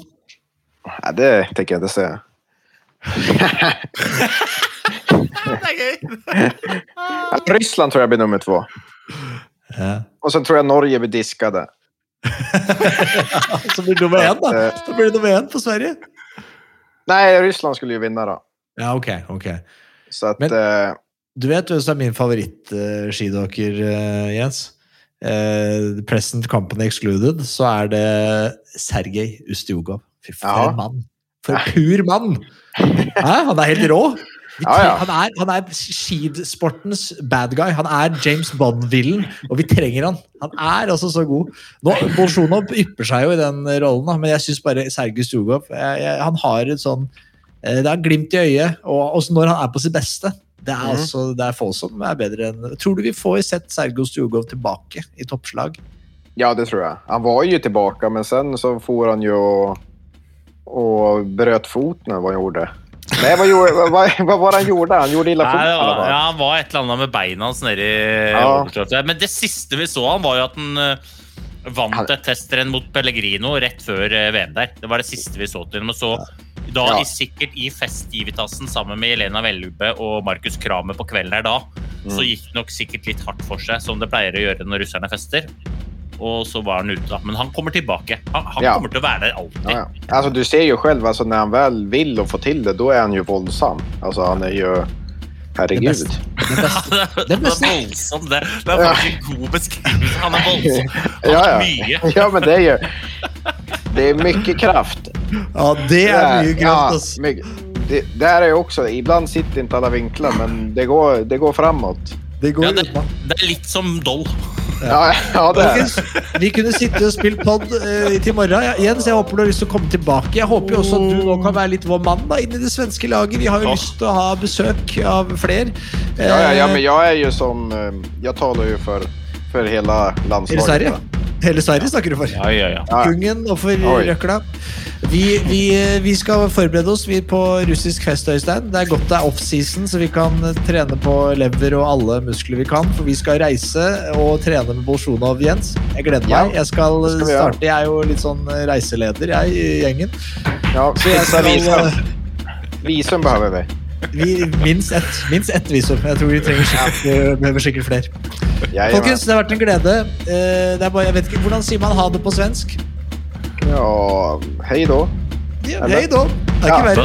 Speaker 5: Nei, det tenker jeg ikke å säga.
Speaker 4: Det er gøy!
Speaker 5: Ryssland tror jeg blir nummer to.
Speaker 3: Ja.
Speaker 5: Og så tror jeg Norge blir diskade.
Speaker 3: Så blir det nummer én, da.
Speaker 5: Eh,
Speaker 3: Så blir det nummer én for Sverige.
Speaker 5: Nei, Ryssland skulle jo vinne, da.
Speaker 3: Ja, ok. ok.
Speaker 5: Så at
Speaker 3: Men-
Speaker 5: eh,
Speaker 3: Du vet hvem som er min favoritt-skidokker, Jens? Uh, present Company Excluded, så er det Sergej Ustjugov. Fy for
Speaker 5: Ja.
Speaker 3: en mann! For pur mann! Hæ? Han er helt rå!
Speaker 5: Ja, ja.
Speaker 3: Han, er, han er skisportens bad guy. Han er James Bond-villen, og vi trenger han. Han er altså så god. Nå, Bolsjunov ypper seg jo i den rollen, men jeg syns bare Sergej jeg, jeg, Han har et sånn eh, Det er glimt i øyet, og også når han er på sitt beste. Det er,
Speaker 5: Mhm.
Speaker 3: altså, det er få som er bedre enn Tror du vi får sett Sergej Ustjugov tilbake i toppslag?
Speaker 5: Ja, det tror jeg. Han var jo tilbake, men sen så får han jo og brøt bröt foten eller han gjorde. Nej, vad, gjorde, vad, vad, var det han gjorde? Han gjorde illa
Speaker 4: var, ja, han var et eller annet med beina hans nedi
Speaker 5: Ja.
Speaker 4: Men det siste vi så han, var jo at han eh, vant
Speaker 5: Han-
Speaker 4: et testrenn mot Pellegrino rett før eh, VM der. Det var det siste vi så til ham. Og så da
Speaker 5: Ja.
Speaker 4: i, sikkert i festivitasen sammen med Elena Vellube og Markus Kramer på kvelden her da, så
Speaker 5: Mm.
Speaker 4: gikk det nok sikkert litt hardt for seg, som det pleier å gjøre når russerne fester. Og så var han ute, da. Men han kommer tilbake. Han, han
Speaker 5: Ja.
Speaker 4: kommer til å være der alltid.
Speaker 5: Ja, ja. Altså, du ser jo selv, altså, når han vel vil å få til det, da er han jo voldsom. Altså, han er jo Herregud.
Speaker 3: Det
Speaker 4: det, er voldsomt. Det, det er faktisk en god beskrivelse. Han er voldsom. Han
Speaker 5: Ja, ja.
Speaker 4: mye.
Speaker 5: ja, men det er jo Det er mye kraft.
Speaker 3: Ja, det er mye kraft, ass.
Speaker 5: Ja, mycket. Det, er jo også ibland sitter ikke alle vinkler, men det går, det går framåt.
Speaker 3: Det går
Speaker 4: Ja, det, det er litt som Doll.
Speaker 5: Ja, ja det
Speaker 3: er. Vi kunne sitte og spilt pod uh, til morgen. Ja, Jens, jeg håper du har lyst til å komme tilbake. Jeg håper jo også at du nå kan være litt vår mann da, inn i det svenske laget. Vi har jo
Speaker 4: Ja.
Speaker 3: lyst til å ha besøk av flere.
Speaker 5: Ja, ja, ja,
Speaker 3: Eh,
Speaker 5: men jeg er jo som... Jeg taler jo for, for för hela landslaget.
Speaker 3: Hele Sverige snakker du for.
Speaker 1: Ja, ja, ja.
Speaker 3: Kungen og for røkla. Vi, vi, vi skal forberede oss vi på russisk fest, Øystein. Det er godt det er offseason, så vi kan trene på lever og alle muskler vi kan. For vi skal reise og trene med Bolsjunov, Jens. Jeg gleder meg. Jeg skal,
Speaker 5: skal
Speaker 3: starte. Jeg er jo litt sånn reiseleder, jeg, i gjengen.
Speaker 5: Ja,
Speaker 3: Så jeg skal,
Speaker 5: visum. Behöver vi.
Speaker 3: Vi, minst ett minst ett visum. Jeg tror vi trenger skikkelig, skikkelig behøver sikkert flere. Folkens, det har vært en glede. Eh, Det er bare, jeg vet ikke, Hvordan sier man ha det på svensk?
Speaker 5: Ja, Hei då.
Speaker 3: Ja, Hei da. Det er
Speaker 5: Ja,
Speaker 3: ikke verre.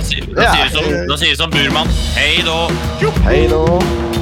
Speaker 4: Da sier du som, som Burman. Hei då!
Speaker 5: Hei då.